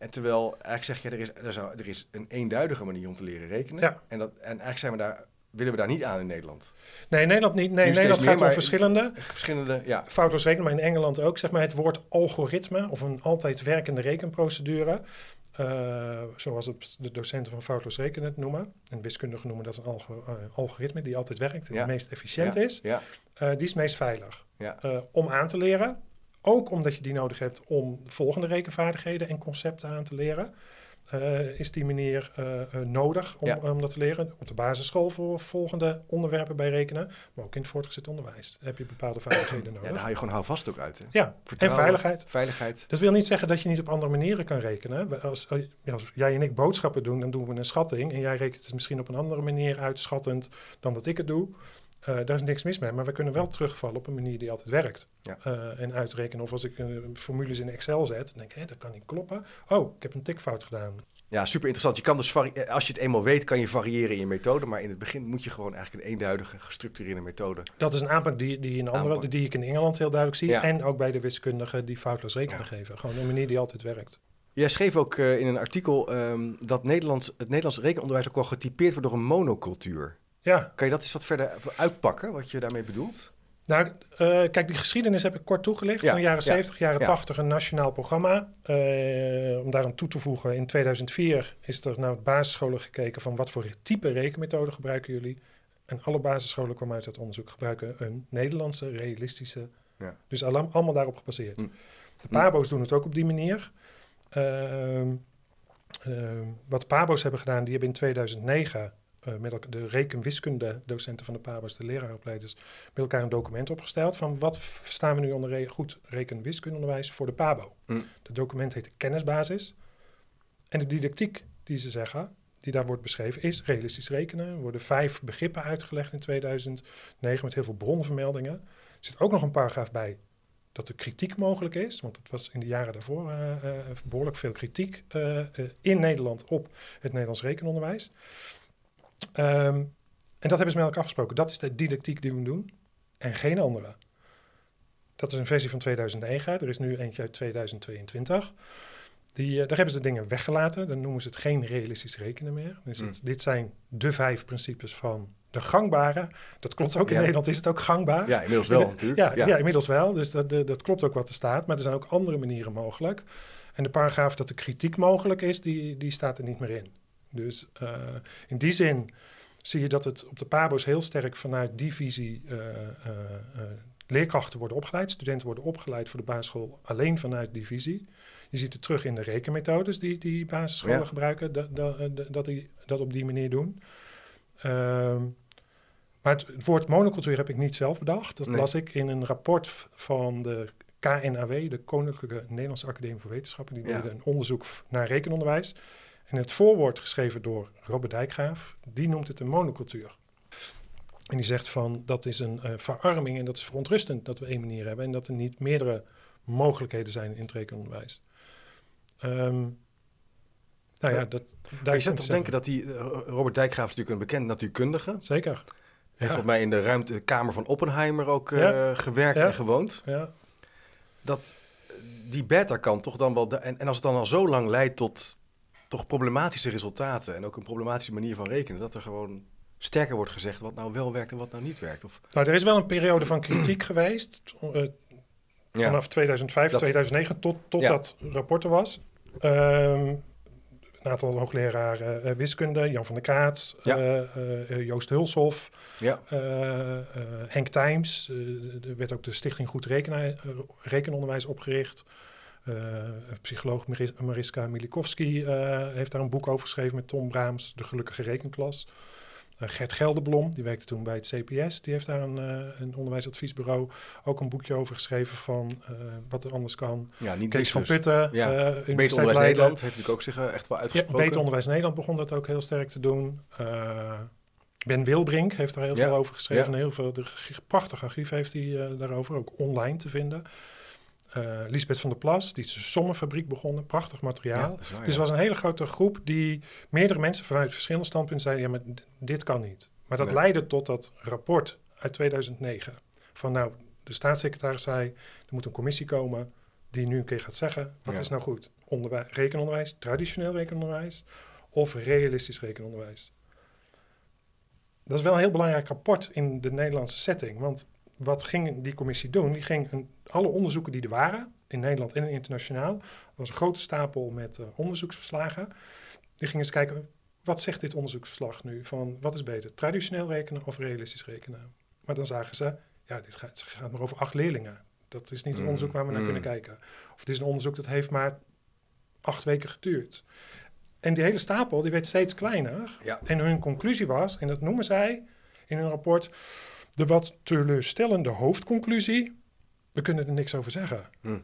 En terwijl eigenlijk zeg je, er is, er, zou, er is een eenduidige manier om te leren rekenen. Ja. En, dat, en eigenlijk zijn we daar, willen we daar niet aan in Nederland. Nee, Nederland niet. Nee, Nederland gaat om verschillende. Verschillende, ja. Foutloos rekenen, maar in Engeland ook. Zeg maar het woord algoritme of een altijd werkende rekenprocedure. Uh, zoals het de docenten van foutloos rekenen het noemen. En wiskundigen noemen dat een algo, uh, algoritme die altijd werkt en ja. het meest efficiënt is. Ja. Uh, die is meest veilig. Ja. om aan te leren. Ook omdat je die nodig hebt om volgende rekenvaardigheden en concepten aan te leren. Uh, is die manier uh, uh, nodig om, ja. om dat te leren. Op de basisschool voor volgende onderwerpen bij rekenen. Maar ook in het voortgezet onderwijs heb je bepaalde [clears throat] vaardigheden nodig. Ja, daar haal je gewoon houvast ook uit. Hè? Ja, en veiligheid. veiligheid. Dat wil niet zeggen dat je niet op andere manieren kan rekenen. Als, als jij en ik boodschappen doen, dan doen we een schatting. En jij rekent het misschien op een andere manier uitschattend dan dat ik het doe. Uh, daar is niks mis mee, maar we kunnen wel terugvallen op een manier die altijd werkt. Ja. Uh, en uitrekenen. Of als ik uh, formules in Excel zet, dan denk ik, hé, dat kan niet kloppen. Oh, ik heb een tikfout gedaan. Ja, super interessant. Je kan dus als je het eenmaal weet, kan je variëren in je methode. Maar in het begin moet je gewoon eigenlijk een eenduidige, gestructureerde methode. Dat is een aanpak die, die, in andere, die ik in Engeland heel duidelijk zie. Ja. En ook bij de wiskundigen die foutloos rekenen ja. geven. Gewoon een manier die altijd werkt. Jij schreef ook in een artikel um, dat Nederlands, het Nederlands rekenonderwijs ook wel getypeerd wordt door een monocultuur. Ja. Kan je dat eens wat verder uitpakken, wat je daarmee bedoelt? Nou, uh, kijk, die geschiedenis heb ik kort toegelicht. Ja, van de jaren ja, 70, jaren ja. 80 een nationaal programma. Uh, om daarom toe te voegen, in 2004 is er naar basisscholen gekeken van wat voor type rekenmethode gebruiken jullie. En alle basisscholen kwamen uit het onderzoek gebruiken een Nederlandse realistische. Ja. Dus allemaal, daarop gebaseerd. Mm. De Pabo's doen het ook op die manier. Uh, wat de Pabo's hebben gedaan, die hebben in 2009 uh, met de rekenwiskunde docenten van de PABO's, de leraaropleiders, met elkaar een document opgesteld van wat verstaan we nu onder re goed rekenwiskundeonderwijs voor de PABO. Mm. Het document heet de kennisbasis. En de didactiek die ze zeggen, die daar wordt beschreven, is realistisch rekenen. Er worden vijf begrippen uitgelegd in 2009 met heel veel bronvermeldingen. Er zit ook nog een paragraaf bij dat er kritiek mogelijk is, want het was in de jaren daarvoor uh, uh, behoorlijk veel kritiek in Nederland op het Nederlands rekenonderwijs. Um, en dat hebben ze met elkaar afgesproken. Dat is de didactiek die we doen en geen andere. Dat is een versie van 2009. Er is nu eentje uit 2022. Die, uh, daar hebben ze dingen weggelaten. Dan noemen ze het geen realistisch rekenen meer. Dus het, dit zijn de vijf principes van de gangbare. Dat klopt ook. In Ja. Nederland is het ook gangbaar. Ja, inmiddels wel Ja, natuurlijk. Ja, ja. inmiddels wel. Dus dat, de, dat klopt ook wat er staat. Maar er zijn ook andere manieren mogelijk. En de paragraaf dat de kritiek mogelijk is, die, die staat er niet meer in. Dus uh, in die zin zie je dat het op de PABO's heel sterk vanuit die visie uh, uh, leerkrachten worden opgeleid. Studenten worden opgeleid voor de basisschool alleen vanuit die visie. Je ziet het terug in de rekenmethodes die, die basisscholen Ja. gebruiken, dat, dat, dat die dat op die manier doen. Um, Maar het, woord monocultuur heb ik niet zelf bedacht. Dat las ik in een rapport van de KNAW, de Koninklijke Nederlandse Academie voor Wetenschappen. Die deden een onderzoek naar rekenonderwijs. En het voorwoord geschreven door Robert Dijkgraaf, die noemt het een monocultuur. En die zegt van dat is een uh, verarming en dat is verontrustend dat we één manier hebben en dat er niet meerdere mogelijkheden zijn in het rekenonderwijs. Um, nou ja, dat, daar je zou toch denken dat die, uh, Robert Dijkgraaf is natuurlijk een bekend natuurkundige. Zeker. Heeft ja. volgens mij in de ruimtekamer van Oppenheimer ook uh, gewerkt en gewoond. Ja. Dat die beta kan toch dan wel... en, en als het dan al zo lang leidt tot toch problematische resultaten... en ook een problematische manier van rekenen... dat er gewoon sterker wordt gezegd wat nou wel werkt en wat nou niet werkt. Of... Nou, er is wel een periode van kritiek [clears throat] geweest... Uh, vanaf 2005, 2009 tot, tot dat rapport er was. Um, een aantal hoogleraren uh, wiskunde, Jan van der Kaats, uh, uh, Joost Hulshof, ja. Henk Tijms. er werd ook de Stichting Goed Rekenonderwijs opgericht. Psycholoog Mariska Milikowski heeft daar een boek over geschreven met Tom Braams, De Gelukkige Rekenklas. Eh, Gert Gelderblom, die werkte toen bij het CPS, die heeft daar een, uh, een onderwijsadviesbureau ook een boekje over geschreven van uh, wat er anders kan. Ja, niet Kees van Putten, ja. Beter Onderwijs Nederland heeft natuurlijk ook zich echt wel uitgesproken. Ja, Beter Onderwijs Nederland begon dat ook heel sterk te doen. ben Wilbrink heeft daar heel veel over geschreven. heel veel, de prachtige archief heeft hij daarover, ook online te vinden. Uh, Lisbeth van der Plas, die is de sommenfabriek begonnen, prachtig materiaal. dus er was een hele grote groep die meerdere mensen vanuit verschillende standpunten zeiden: ja, maar dit kan niet. Maar dat leidde tot dat rapport uit 2009. Van nou, de staatssecretaris zei: er moet een commissie komen die nu een keer gaat zeggen: wat is nou goed? Onderwijs, rekenonderwijs, traditioneel rekenonderwijs of realistisch rekenonderwijs? Dat is wel een heel belangrijk rapport in de Nederlandse setting. Want wat ging die commissie doen? Die ging een, alle onderzoeken die er waren, in Nederland en internationaal, was een grote stapel met uh, onderzoeksverslagen. Die gingen eens kijken, wat zegt dit onderzoeksverslag nu? Van wat is beter, traditioneel rekenen of realistisch rekenen? Maar dan zagen ze, ja, dit gaat, het gaat maar over acht leerlingen. Dat is niet een mm. onderzoek waar we naar mm. kunnen kijken. Of het is een onderzoek dat heeft maar acht weken geduurd. En die hele stapel die werd steeds kleiner. Ja. En hun conclusie was, en dat noemen zij in hun rapport, de wat teleurstellende hoofdconclusie, we kunnen er niks over zeggen. Hm.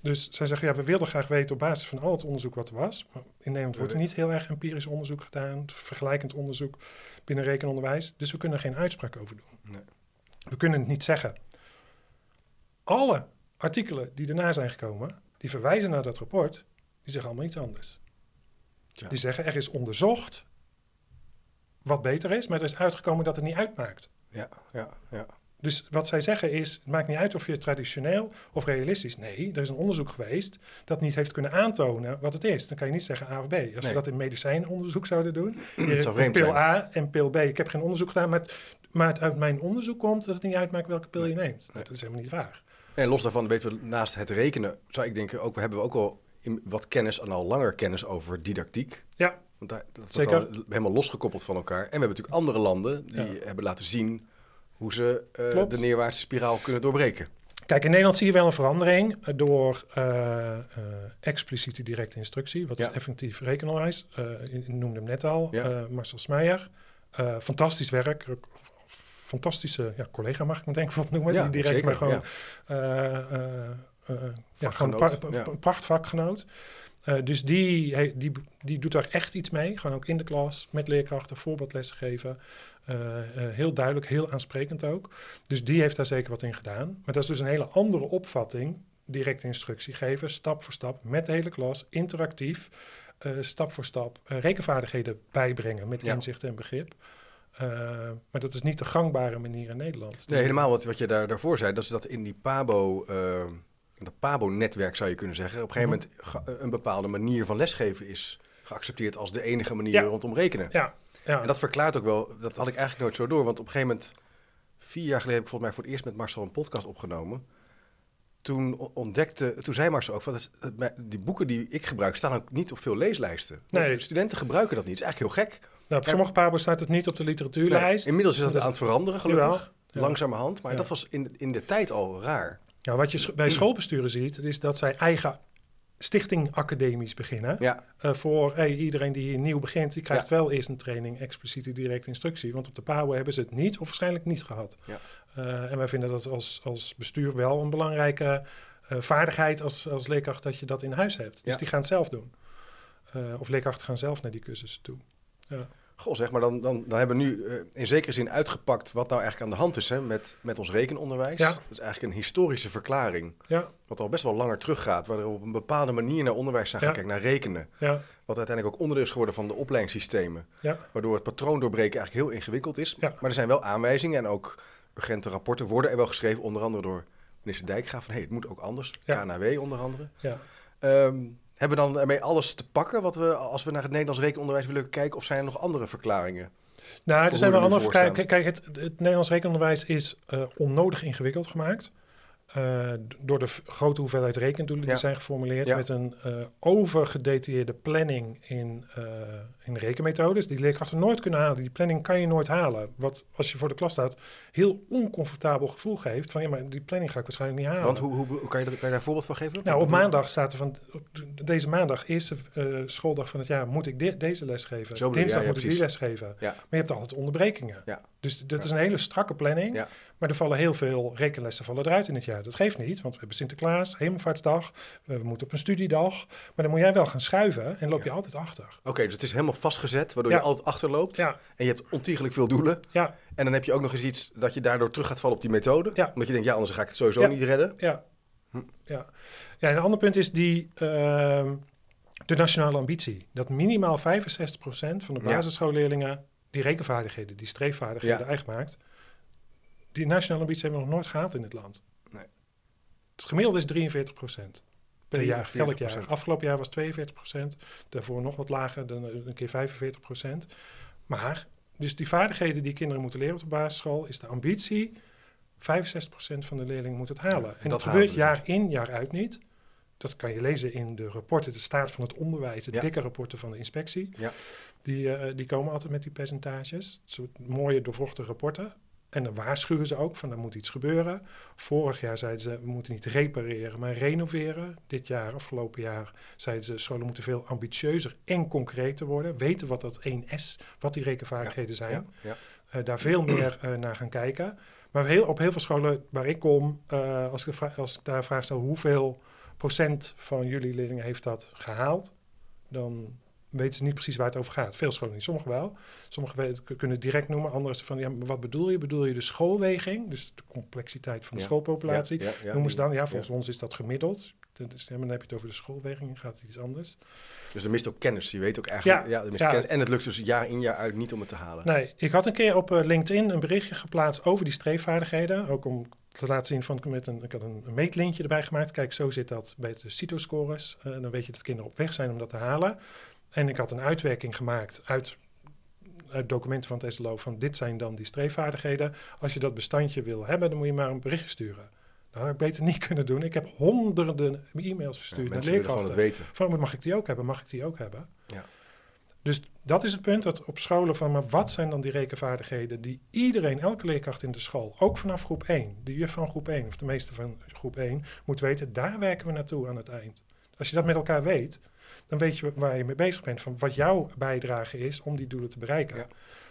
Dus zij zeggen, ja, we wilden graag weten op basis van al het onderzoek wat er was. Maar in Nederland wordt er niet heel erg empirisch onderzoek gedaan, vergelijkend onderzoek binnen rekenonderwijs. Dus we kunnen er geen uitspraak over doen. Nee. We kunnen het niet zeggen. Alle artikelen die daarna zijn gekomen, die verwijzen naar dat rapport, die zeggen allemaal iets anders. Ja. Die zeggen, er is onderzocht wat beter is, maar er is uitgekomen dat het niet uitmaakt. Ja, ja, ja. Dus wat zij zeggen is, het maakt niet uit of je traditioneel of realistisch. Nee, er is een onderzoek geweest dat niet heeft kunnen aantonen wat het is. Dan kan je niet zeggen A of B. Als we dat in medicijnonderzoek zouden doen, [clears throat] zou pil A en pil B. Ik heb geen onderzoek gedaan, maar het, maar het uit mijn onderzoek komt dat het niet uitmaakt welke pil je neemt. Dat is helemaal niet waar. En los daarvan weten we naast het rekenen, zou ik denken, ook, hebben we ook al wat kennis en al langer kennis over didactiek. Ja. Want daar, dat Zeker. Al helemaal losgekoppeld van elkaar. En we hebben natuurlijk andere landen die hebben laten zien hoe ze uh, de neerwaartse spiraal kunnen doorbreken. Kijk, in Nederland zie je wel een verandering door uh, uh, expliciete directe instructie. Wat is effectief rekenonderwijs? je noemde hem net al, ja. Marcel Smeijer. fantastisch werk, fantastische ja, collega mag ik me denk wat noemen. Ja, die direct zeker, maar gewoon, ja. Gewoon een prachtvakgenoot. Uh, dus die, die, die doet daar echt iets mee. Gewoon ook in de klas, met leerkrachten, voorbeeldlessen geven. Uh, uh, heel duidelijk, heel aansprekend ook. Dus die heeft daar zeker wat in gedaan. Maar dat is dus een hele andere opvatting. Direct instructie geven, stap voor stap, met de hele klas, interactief. stap voor stap rekenvaardigheden bijbrengen met inzicht en begrip. maar dat is niet de gangbare manier in Nederland. Nee, helemaal wat, wat je daar, daarvoor zei. Dat is dat in die PABO dat PABO-netwerk zou je kunnen zeggen, op een gegeven mhm. moment een bepaalde manier van lesgeven is geaccepteerd als de enige manier rondom rekenen. Ja. ja. En dat verklaart ook wel, dat had ik eigenlijk nooit zo door, want op een gegeven moment, vier jaar geleden heb ik volgens mij voor het eerst met Marcel een podcast opgenomen. Toen ontdekte, toen zei Marcel ook, van, die boeken die ik gebruik staan ook niet op veel leeslijsten. Nee. Studenten gebruiken dat niet, dat is eigenlijk heel gek. Nou, op sommige PABO staat het niet op de literatuurlijst. inmiddels is dat aan het veranderen, gelukkig. Langzamerhand, maar dat was in, in de tijd al raar. Ja, wat je bij schoolbesturen ziet, is dat zij eigen stichting academisch beginnen. Ja. Uh, voor hey, iedereen die hier nieuw begint, die krijgt wel eerst een training, expliciete directe instructie. Want op de PAWO hebben ze het niet of waarschijnlijk niet gehad. Ja. Uh, en wij vinden dat als, als bestuur wel een belangrijke uh, vaardigheid als, als leerkracht dat je dat in huis hebt. Dus die gaan het zelf doen. of leerkrachten gaan zelf naar die cursussen toe. Ja. Goh, zeg maar, dan, dan, dan hebben we nu uh, in zekere zin uitgepakt wat nou eigenlijk aan de hand is hè, met, met ons rekenonderwijs. Ja. Dat is eigenlijk een historische verklaring. Ja. Wat al best wel langer teruggaat, waar er op een bepaalde manier naar onderwijs zijn gekeken, naar rekenen. Ja. Wat uiteindelijk ook onderdeel is geworden van de opleidingssystemen. Ja. Waardoor het patroon doorbreken eigenlijk heel ingewikkeld is. Ja. Maar er zijn wel aanwijzingen en ook urgente rapporten worden er wel geschreven, onder andere door minister Dijkgraaf, van hey, het moet ook anders. KNW onder andere. Ja. Um, hebben we dan ermee alles te pakken wat we, als we naar het Nederlands rekenonderwijs willen kijken? Of zijn er nog andere verklaringen? Nou, er zijn wel andere verklaringen. Kijk, het, het Nederlands rekenonderwijs is uh, onnodig ingewikkeld gemaakt. Uh, door de grote hoeveelheid rekendoelen die zijn geformuleerd met een uh, overgedetailleerde planning in, in rekenmethodes. Die leerkrachten nooit kunnen halen. Die planning kan je nooit halen. Wat als je voor de klas staat, heel oncomfortabel gevoel geeft van ja, maar die planning ga ik waarschijnlijk niet halen. Want hoe, hoe, kan, je dat, kan je daar een voorbeeld van geven? Nou, op maandag staat er van op deze maandag, eerste schooldag van het jaar, moet ik deze les geven. Zo Dinsdag moet ik die les geven. Maar je hebt altijd onderbrekingen. Dus dat is een hele strakke planning. Maar er vallen heel veel rekenlessen vallen eruit in het jaar. Dat geeft niet, want we hebben Sinterklaas, Hemelvaartsdag, we moeten op een studiedag. Maar dan moet jij wel gaan schuiven en loop je altijd achter. Oké, dus het is helemaal vastgezet, waardoor je altijd achterloopt. En je hebt ontiegelijk veel doelen. Ja. En dan heb je ook nog eens iets dat je daardoor terug gaat vallen op die methode. Omdat je denkt, ja, anders ga ik het sowieso niet redden. Ja. Hm. ja. Ja, en een ander punt is die... Uh, de nationale ambitie. Dat minimaal 65% van de basisschoolleerlingen die rekenvaardigheden, die streefvaardigheden eigen maakt. Die nationale ambitie hebben we nog nooit gehad in dit land. Nee. Het gemiddelde is 43 procent per jaar, elk jaar. Afgelopen jaar was 42 procent, daarvoor nog wat lager, dan een keer 45 procent. Maar, dus die vaardigheden die kinderen moeten leren op de basisschool, is de ambitie, 65 procent van de leerlingen moet het halen. en, dat, gebeurt jaar in, jaar uit niet. Dat kan je lezen in de rapporten, de staat van het onderwijs, de dikke rapporten van de inspectie. Ja. Die, uh, die komen altijd met die percentages. Soort mooie doorvochte rapporten. En dan waarschuwen ze ook van er moet iets gebeuren. Vorig jaar zeiden ze we moeten niet repareren, maar renoveren. Dit jaar, afgelopen jaar, zeiden ze scholen moeten veel ambitieuzer en concreter worden. Weten wat dat 1S, wat die rekenvaardigheden zijn. Ja, ja. Uh, daar veel meer uh, naar gaan kijken. Maar heel, op heel veel scholen waar ik kom, uh, als, ik als ik daar vraag stel hoeveel procent van jullie leerlingen heeft dat gehaald, dan weten ze niet precies waar het over gaat. Veel scholen niet, sommigen wel. Sommigen kunnen direct noemen, anderen van, ja, wat bedoel je? Bedoel je de schoolweging, dus de complexiteit van de schoolpopulatie? noemen ze dan, ja, volgens ons is dat gemiddeld. Dus, dan heb je het over de schoolweging, gaat het iets anders. Dus er mist ook kennis, je weet ook eigenlijk, ja, er mist kennis. En het lukt dus jaar in jaar uit niet om het te halen. Nee, ik had een keer op uh, LinkedIn een berichtje geplaatst over die streefvaardigheden, ook om te laten zien van, met een, ik had een, een meetlintje erbij gemaakt. Kijk, zo zit dat bij de CITO-scores. Uh, dan weet je dat kinderen op weg zijn om dat te halen. En ik had een uitwerking gemaakt uit, uit documenten van het SLO van dit zijn dan die streefvaardigheden. Als je dat bestandje wil hebben, dan moet je maar een berichtje sturen. Dat had ik beter niet [laughs] kunnen doen. Ik heb honderden e-mails verstuurd ja, naar leerkrachten. het weten. Van, mag ik die ook hebben? Mag ik die ook hebben? Ja. Dus dat is het punt dat op scholen van, maar wat zijn dan die rekenvaardigheden die iedereen, elke leerkracht in de school, ook vanaf groep 1, de juf van groep 1 of de meeste van groep 1, moet weten, daar werken we naartoe aan het eind. Als je dat met elkaar weet, dan weet je waar je mee bezig bent. Van wat jouw bijdrage is om die doelen te bereiken. Ja.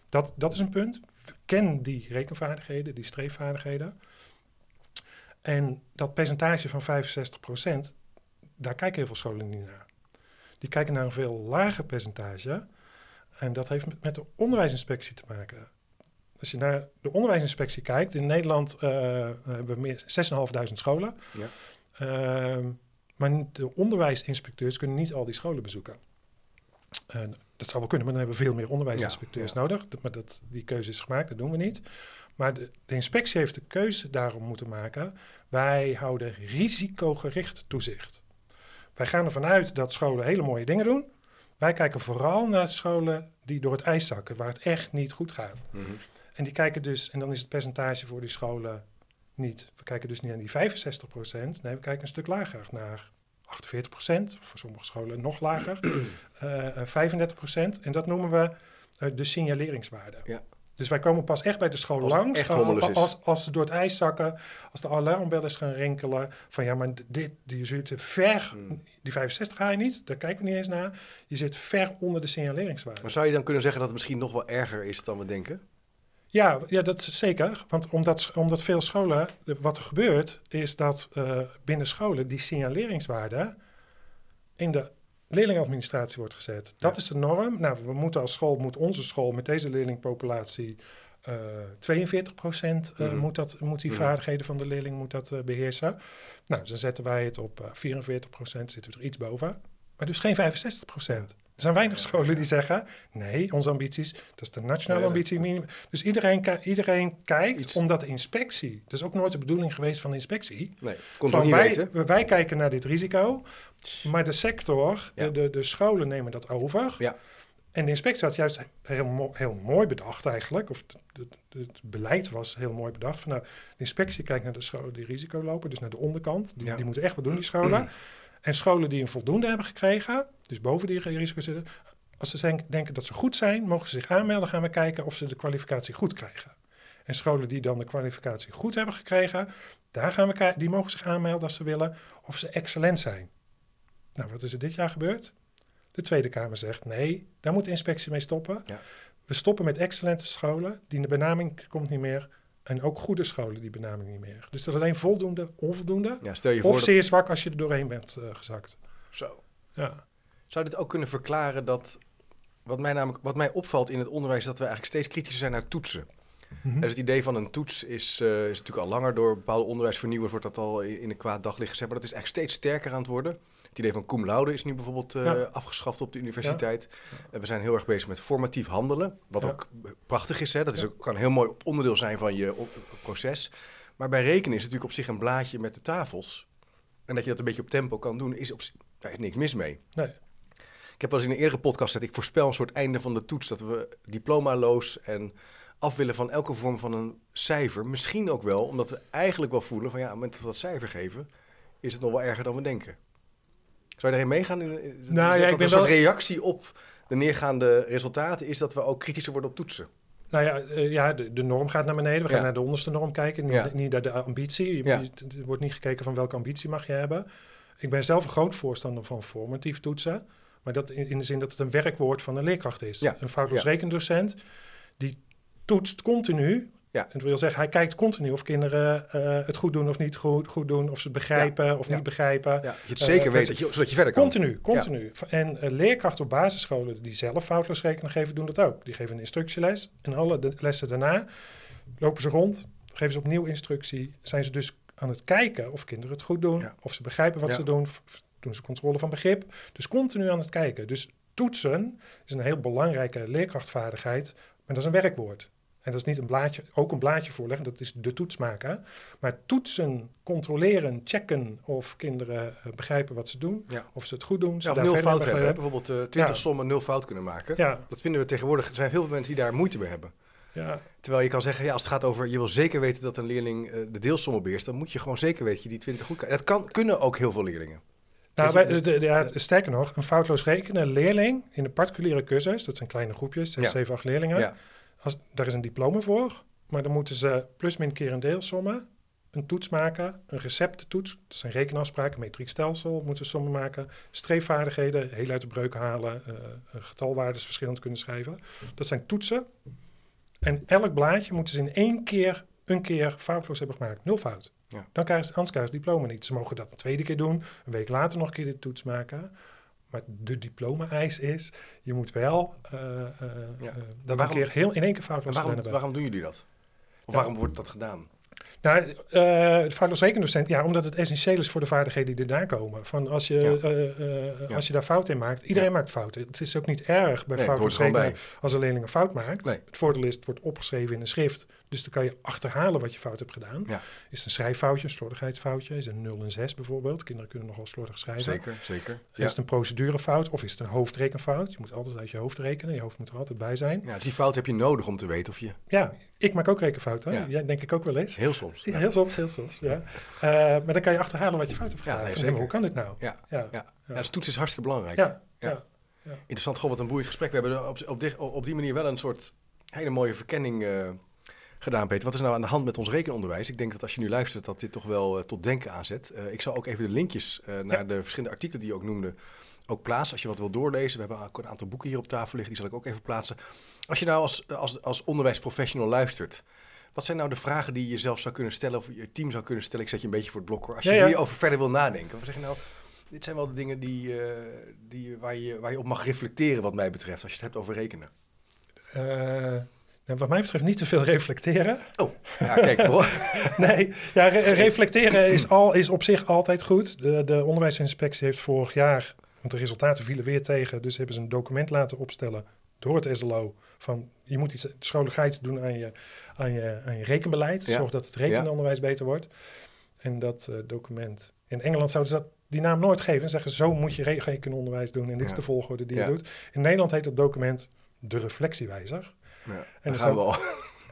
Dat, dat is een punt. Ken die rekenvaardigheden, die streefvaardigheden. En dat percentage van 65%, daar kijken heel veel scholen niet naar. Die kijken naar een veel lager percentage. En dat heeft met, de onderwijsinspectie te maken. Als je naar de onderwijsinspectie kijkt, in Nederland uh, hebben we 6.500 scholen. Ja. Uh, maar de onderwijsinspecteurs kunnen niet al die scholen bezoeken. dat zou wel kunnen, maar dan hebben we veel meer onderwijsinspecteurs nodig. maar dat, die keuze is gemaakt, dat doen we niet. Maar de, de, inspectie heeft de keuze daarom moeten maken. Wij houden risicogericht toezicht. Wij gaan ervan uit dat scholen hele mooie dingen doen. Wij kijken vooral naar scholen die door het ijs zakken, waar het echt niet goed gaat. Mhm. En die kijken dus, en dan is het percentage voor die scholen niet. We kijken dus niet naar die 65 procent. Nee, we kijken een stuk lager naar 48 procent. Voor sommige scholen nog lager. [clears throat] uh, 35 procent. En dat noemen we uh, de signaleringswaarde. Ja. Dus wij komen pas echt bij de school langs als, als, als, ze door het ijs zakken, als de alarmbellen gaan rinkelen. Van ja, maar dit, je zit ver, hmm. die 65 ga je niet, daar kijken we niet eens naar. Je zit ver onder de signaleringswaarde. Maar zou je dan kunnen zeggen dat het misschien nog wel erger is dan we denken? Ja, ja, dat is zeker. Want omdat, omdat veel scholen, wat er gebeurt, is dat uh, binnen scholen die signaleringswaarde in de leerlingadministratie wordt gezet. Dat is de norm. Nou, we moeten als school, moet onze school met deze leerlingpopulatie uh, 42 procent uh, moet, dat, moet die vaardigheden van de leerling moet dat, uh, beheersen. Nou, dan zetten wij het op 44 procent, zitten we er iets boven. Maar dus geen 65 procent. Er zijn weinig scholen die zeggen: nee, onze ambities, dat is de nationale ambitie. Dus iedereen, iedereen kijkt, omdat de inspectie, dat is ook nooit de bedoeling geweest van de inspectie. Nee, van niet wij, weten. Wij kijken naar dit risico, maar de sector, de, de, scholen nemen dat over. Ja. En de inspectie had juist heel, heel mooi bedacht eigenlijk, of het beleid was heel mooi bedacht. Van, nou, de inspectie kijkt naar de scholen die risico lopen, dus naar de onderkant. Die, die moeten echt wat doen, die scholen. [clears throat] En scholen die een voldoende hebben gekregen, dus boven die risico's zitten, als ze denken dat ze goed zijn, mogen ze zich aanmelden. Gaan we kijken of ze de kwalificatie goed krijgen. En scholen die dan de kwalificatie goed hebben gekregen, daar gaan we die mogen zich aanmelden als ze willen of ze excellent zijn. Nou, wat is er dit jaar gebeurd? De Tweede Kamer zegt nee, daar moet de inspectie mee stoppen. Ja. We stoppen met excellente scholen, die de benaming komt niet meer. En ook goede scholen die benaming niet meer. Dus dat is alleen voldoende, onvoldoende. Ja, stel je voor of zeer zwak als je er doorheen bent uh, gezakt. Zo. Ja. Zou dit ook kunnen verklaren dat... Wat mij, namelijk, wat mij opvalt in het onderwijs... is dat we eigenlijk steeds kritischer zijn naar toetsen. Mm dus het idee van een toets is, uh, is natuurlijk al langer door bepaalde onderwijsvernieuwers... wordt dat al in een kwaad daglicht gezet. Maar dat is eigenlijk steeds sterker aan het worden. Het idee van cum laude is nu bijvoorbeeld uh, afgeschaft op de universiteit. Ja. we zijn heel erg bezig met formatief handelen, wat ook prachtig is. Hè? Dat is ook, kan een heel mooi onderdeel zijn van je proces. Maar bij rekenen is het natuurlijk op zich een blaadje met de tafels. En dat je dat een beetje op tempo kan doen, is op daar is niks mis mee. Nee. Ik heb wel eens in een eerdere podcast gezegd, ik voorspel een soort einde van de toets. Dat we diplomaloos en af willen van elke vorm van een cijfer. Misschien ook wel, omdat we eigenlijk wel voelen van ja, op het moment dat we dat cijfer geven, is het nog wel erger dan we denken. Zou je daarin meegaan? In, nou, ja, ik ben een soort reactie op de neergaande resultaten is dat we ook kritischer worden op toetsen. Nou ja, uh, ja de, de, norm gaat naar beneden. We gaan naar de onderste norm kijken, niet, niet naar de ambitie. Je, er wordt niet gekeken van welke ambitie mag je hebben. Ik ben zelf een groot voorstander van formatief toetsen. Maar dat in, in de zin dat het een werkwoord van een leerkracht is. Een foutloos rekendocent die toetst continu ja. Dat wil zeggen, hij kijkt continu of kinderen uh, het goed doen of niet goed, goed doen, of ze het begrijpen of niet begrijpen. Ja. Je het zeker uh, weet, dat je, zodat je verder kan. Continu, continu. En uh, leerkrachten op basisscholen die zelf foutloos rekenen geven, doen dat ook. Die geven een instructieles en alle de lessen daarna lopen ze rond, geven ze opnieuw instructie. Zijn ze dus aan het kijken of kinderen het goed doen, of ze begrijpen wat ze doen, doen ze controle van begrip. Dus continu aan het kijken. Dus toetsen is een heel belangrijke leerkrachtvaardigheid, maar dat is een werkwoord. En dat is niet een blaadje, ook een blaadje voorleggen, dat is de toets maken. Maar toetsen, controleren, checken of kinderen uh, begrijpen wat ze doen, of ze het goed doen. Ze ja, of nul fout hebben, hebben. bijvoorbeeld uh, 20 sommen nul fout kunnen maken. Ja. Dat vinden we tegenwoordig, er zijn heel veel mensen die daar moeite mee hebben. Ja. Terwijl je kan zeggen, ja, als het gaat over, je wil zeker weten dat een leerling uh, de deelsommen beheerst, dan moet je gewoon zeker weten dat je die 20 goed kan. Dat kan, kunnen ook heel veel leerlingen. Nou, bij, de, de, ja, sterker nog, een foutloos rekenen leerling in een particuliere cursus, dat zijn kleine groepjes, 6, 7, 8 leerlingen. Als, daar is een diploma voor, maar dan moeten ze plus min keer een deelsommen, een toets maken, een receptentoets, dat zijn rekenafspraken, metriekstelsel, moeten ze sommen maken, streefvaardigheden, heel uit de breuk halen, uh, getalwaardes verschillend kunnen schrijven. Dat zijn toetsen. En elk blaadje moeten ze in één keer een keer foutloos hebben gemaakt. Nul fout. Ja. Dan krijgen ze, anders krijgen ze diploma niet. Ze mogen dat een tweede keer doen, een week later nog een keer de toets maken. Maar de diploma-eis is, je moet wel uh, ja. dat waarom, een keer heel in één keer foutloos waarom, waarom doen jullie dat? Of waarom wordt dat gedaan? Nou, uh, de foutloos rekendocent, ja, omdat het essentieel is voor de vaardigheden die erna komen. Van als je, uh, als je daar fout in maakt, iedereen maakt fouten. Het is ook niet erg bij nee, als een leerling een fout maakt. Nee. Het voordeel is, het wordt opgeschreven in een schrift. Dus dan kan je achterhalen wat je fout hebt gedaan. Ja. Is het een schrijffoutje, een slordigheidsfoutje? Is het een 0 en 6 bijvoorbeeld? Kinderen kunnen nogal slordig schrijven. Zeker, zeker. Is het een procedurefout of is het een hoofdrekenfout? Je moet altijd uit je hoofd rekenen. Je hoofd moet er altijd bij zijn. Ja, dus die fout heb je nodig om te weten of je... Ja, ik maak ook rekenfouten. Ja. Jij denk ik ook wel eens. Heel soms. Ja, heel soms, heel soms, ja. Uh, maar dan kan je achterhalen wat je fout hebt gedaan. Ja, nee, hoe kan dit nou? Ja, ja. ja. dus toets is hartstikke belangrijk. Ja, ja. Interessant, goh, wat een boeiend gesprek. We hebben op, op, die, op die manier wel een soort Hele mooie verkenning gedaan, Peter. Wat is nou aan de hand met ons rekenonderwijs? Ik denk dat als je nu luistert, dat dit toch wel tot denken aanzet. ik zal ook even de linkjes naar de verschillende artikelen die je ook noemde ook plaatsen. Als je wat wil doorlezen, we hebben een aantal boeken hier op tafel liggen, die zal ik ook even plaatsen. Als je nou als, als, als onderwijsprofessional luistert, wat zijn nou de vragen die je zelf zou kunnen stellen of je team zou kunnen stellen? Ik zet je een beetje voor het blok hoor. Als je ja, hierover verder wil nadenken. Wat zeg je nou? Dit zijn wel de dingen die, uh, die, waar, je, waar je op mag reflecteren wat mij betreft, als je het hebt over rekenen. Uh, nou, wat mij betreft niet te veel reflecteren. Oh, ja, kijk hoor. [laughs] nee, ja, reflecteren is, al, is op zich altijd goed. De, de onderwijsinspectie heeft vorig jaar, want de resultaten vielen weer tegen, dus hebben ze een document laten opstellen door het SLO van je moet iets schooligheids doen aan je, aan je, aan je rekenbeleid. Zorg dat het rekenonderwijs beter wordt. En dat uh, document. In Engeland zouden ze dat, die naam nooit geven en zeggen: zo moet je rekenonderwijs doen en dit is de volgorde die je doet. In Nederland heet dat document de reflectiewijzer. en, er staan,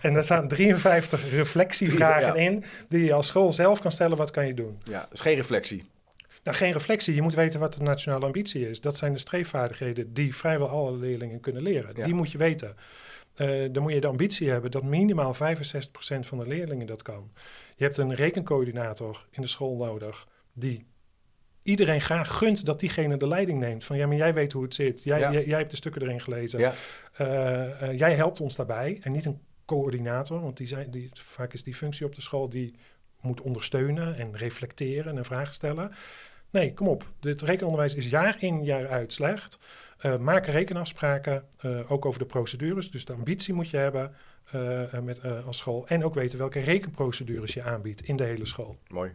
en daar staan 53 [laughs] reflectievragen in die je als school zelf kan stellen: wat kan je doen? Ja, dus geen reflectie. Nou, geen reflectie. Je moet weten wat de nationale ambitie is. Dat zijn de streefvaardigheden die vrijwel alle leerlingen kunnen leren. Die moet je weten. Uh, dan moet je de ambitie hebben dat minimaal 65% van de leerlingen dat kan. Je hebt een rekencoördinator in de school nodig die iedereen graag gunt dat diegene de leiding neemt. Van ja, maar jij weet hoe het zit. Jij, jij, hebt de stukken erin gelezen. Ja. Uh, uh, jij helpt ons daarbij. En niet een coördinator, want die zijn, die, vaak is die functie op de school die moet ondersteunen en reflecteren en vragen stellen. Nee, kom op. Dit rekenonderwijs is jaar in, jaar uit slecht. Uh, maak rekenafspraken, uh, ook over de procedures. Dus de ambitie moet je hebben uh, met, als school. En ook weten welke rekenprocedures je aanbiedt in de hele school. Mooi.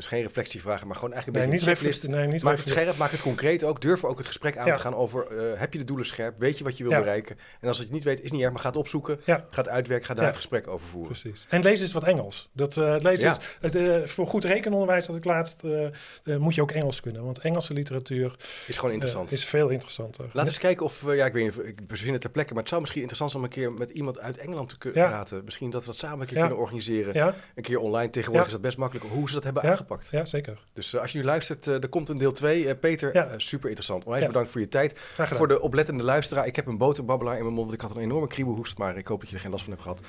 Dus geen reflectievragen, maar gewoon eigenlijk een nee, beetje niet Nee, niet maak het scherp, maak het concreet ook. Durf ook het gesprek aan te gaan over, uh, heb je de doelen scherp? Weet je wat je wil bereiken? En als het niet weet, is niet erg, maar ga het opzoeken. Ja. Ga het uitwerken, ga daar het gesprek over voeren. Precies. En lees eens wat Engels. Dat, uh, lees eens, het, uh, voor goed rekenonderwijs, dat ik laatst, moet je ook Engels kunnen. Want Engelse literatuur... Is gewoon interessant. is veel interessanter. Laten we eens kijken of, ja, ik weet niet, ik bezin het ter plekke, maar het zou misschien interessant zijn om een keer met iemand uit Engeland te kunnen praten. Misschien dat we dat samen een keer kunnen organiseren. Een keer online. Tegenwoordig is dat best makkelijk. Hoe ze dat hebben aangepakt. Ja, zeker. Dus uh, als je nu luistert, uh, er komt een deel 2. Uh, Peter, ja. super interessant. Onwijs ja. bedankt voor je tijd. Voor de oplettende luisteraar. Ik heb een boterbabbelaar in mijn mond, want ik had een enorme kriebelhoest. Maar ik hoop dat je er geen last van hebt gehad.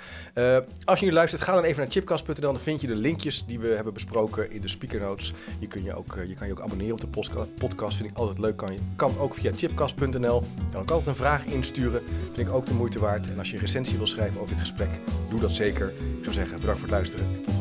als je nu luistert, ga dan even naar chipcast.nl. Dan vind je de linkjes die we hebben besproken in de speaker notes. Je, kun je, ook, je kan je ook abonneren op de podcast. Vind ik altijd leuk. Kan, je, kan ook via chipcast.nl. kan ook altijd een vraag insturen. Vind ik ook de moeite waard. En als je een recensie wil schrijven over dit gesprek, doe dat zeker. Ik zou zeggen, bedankt voor het luisteren. En tot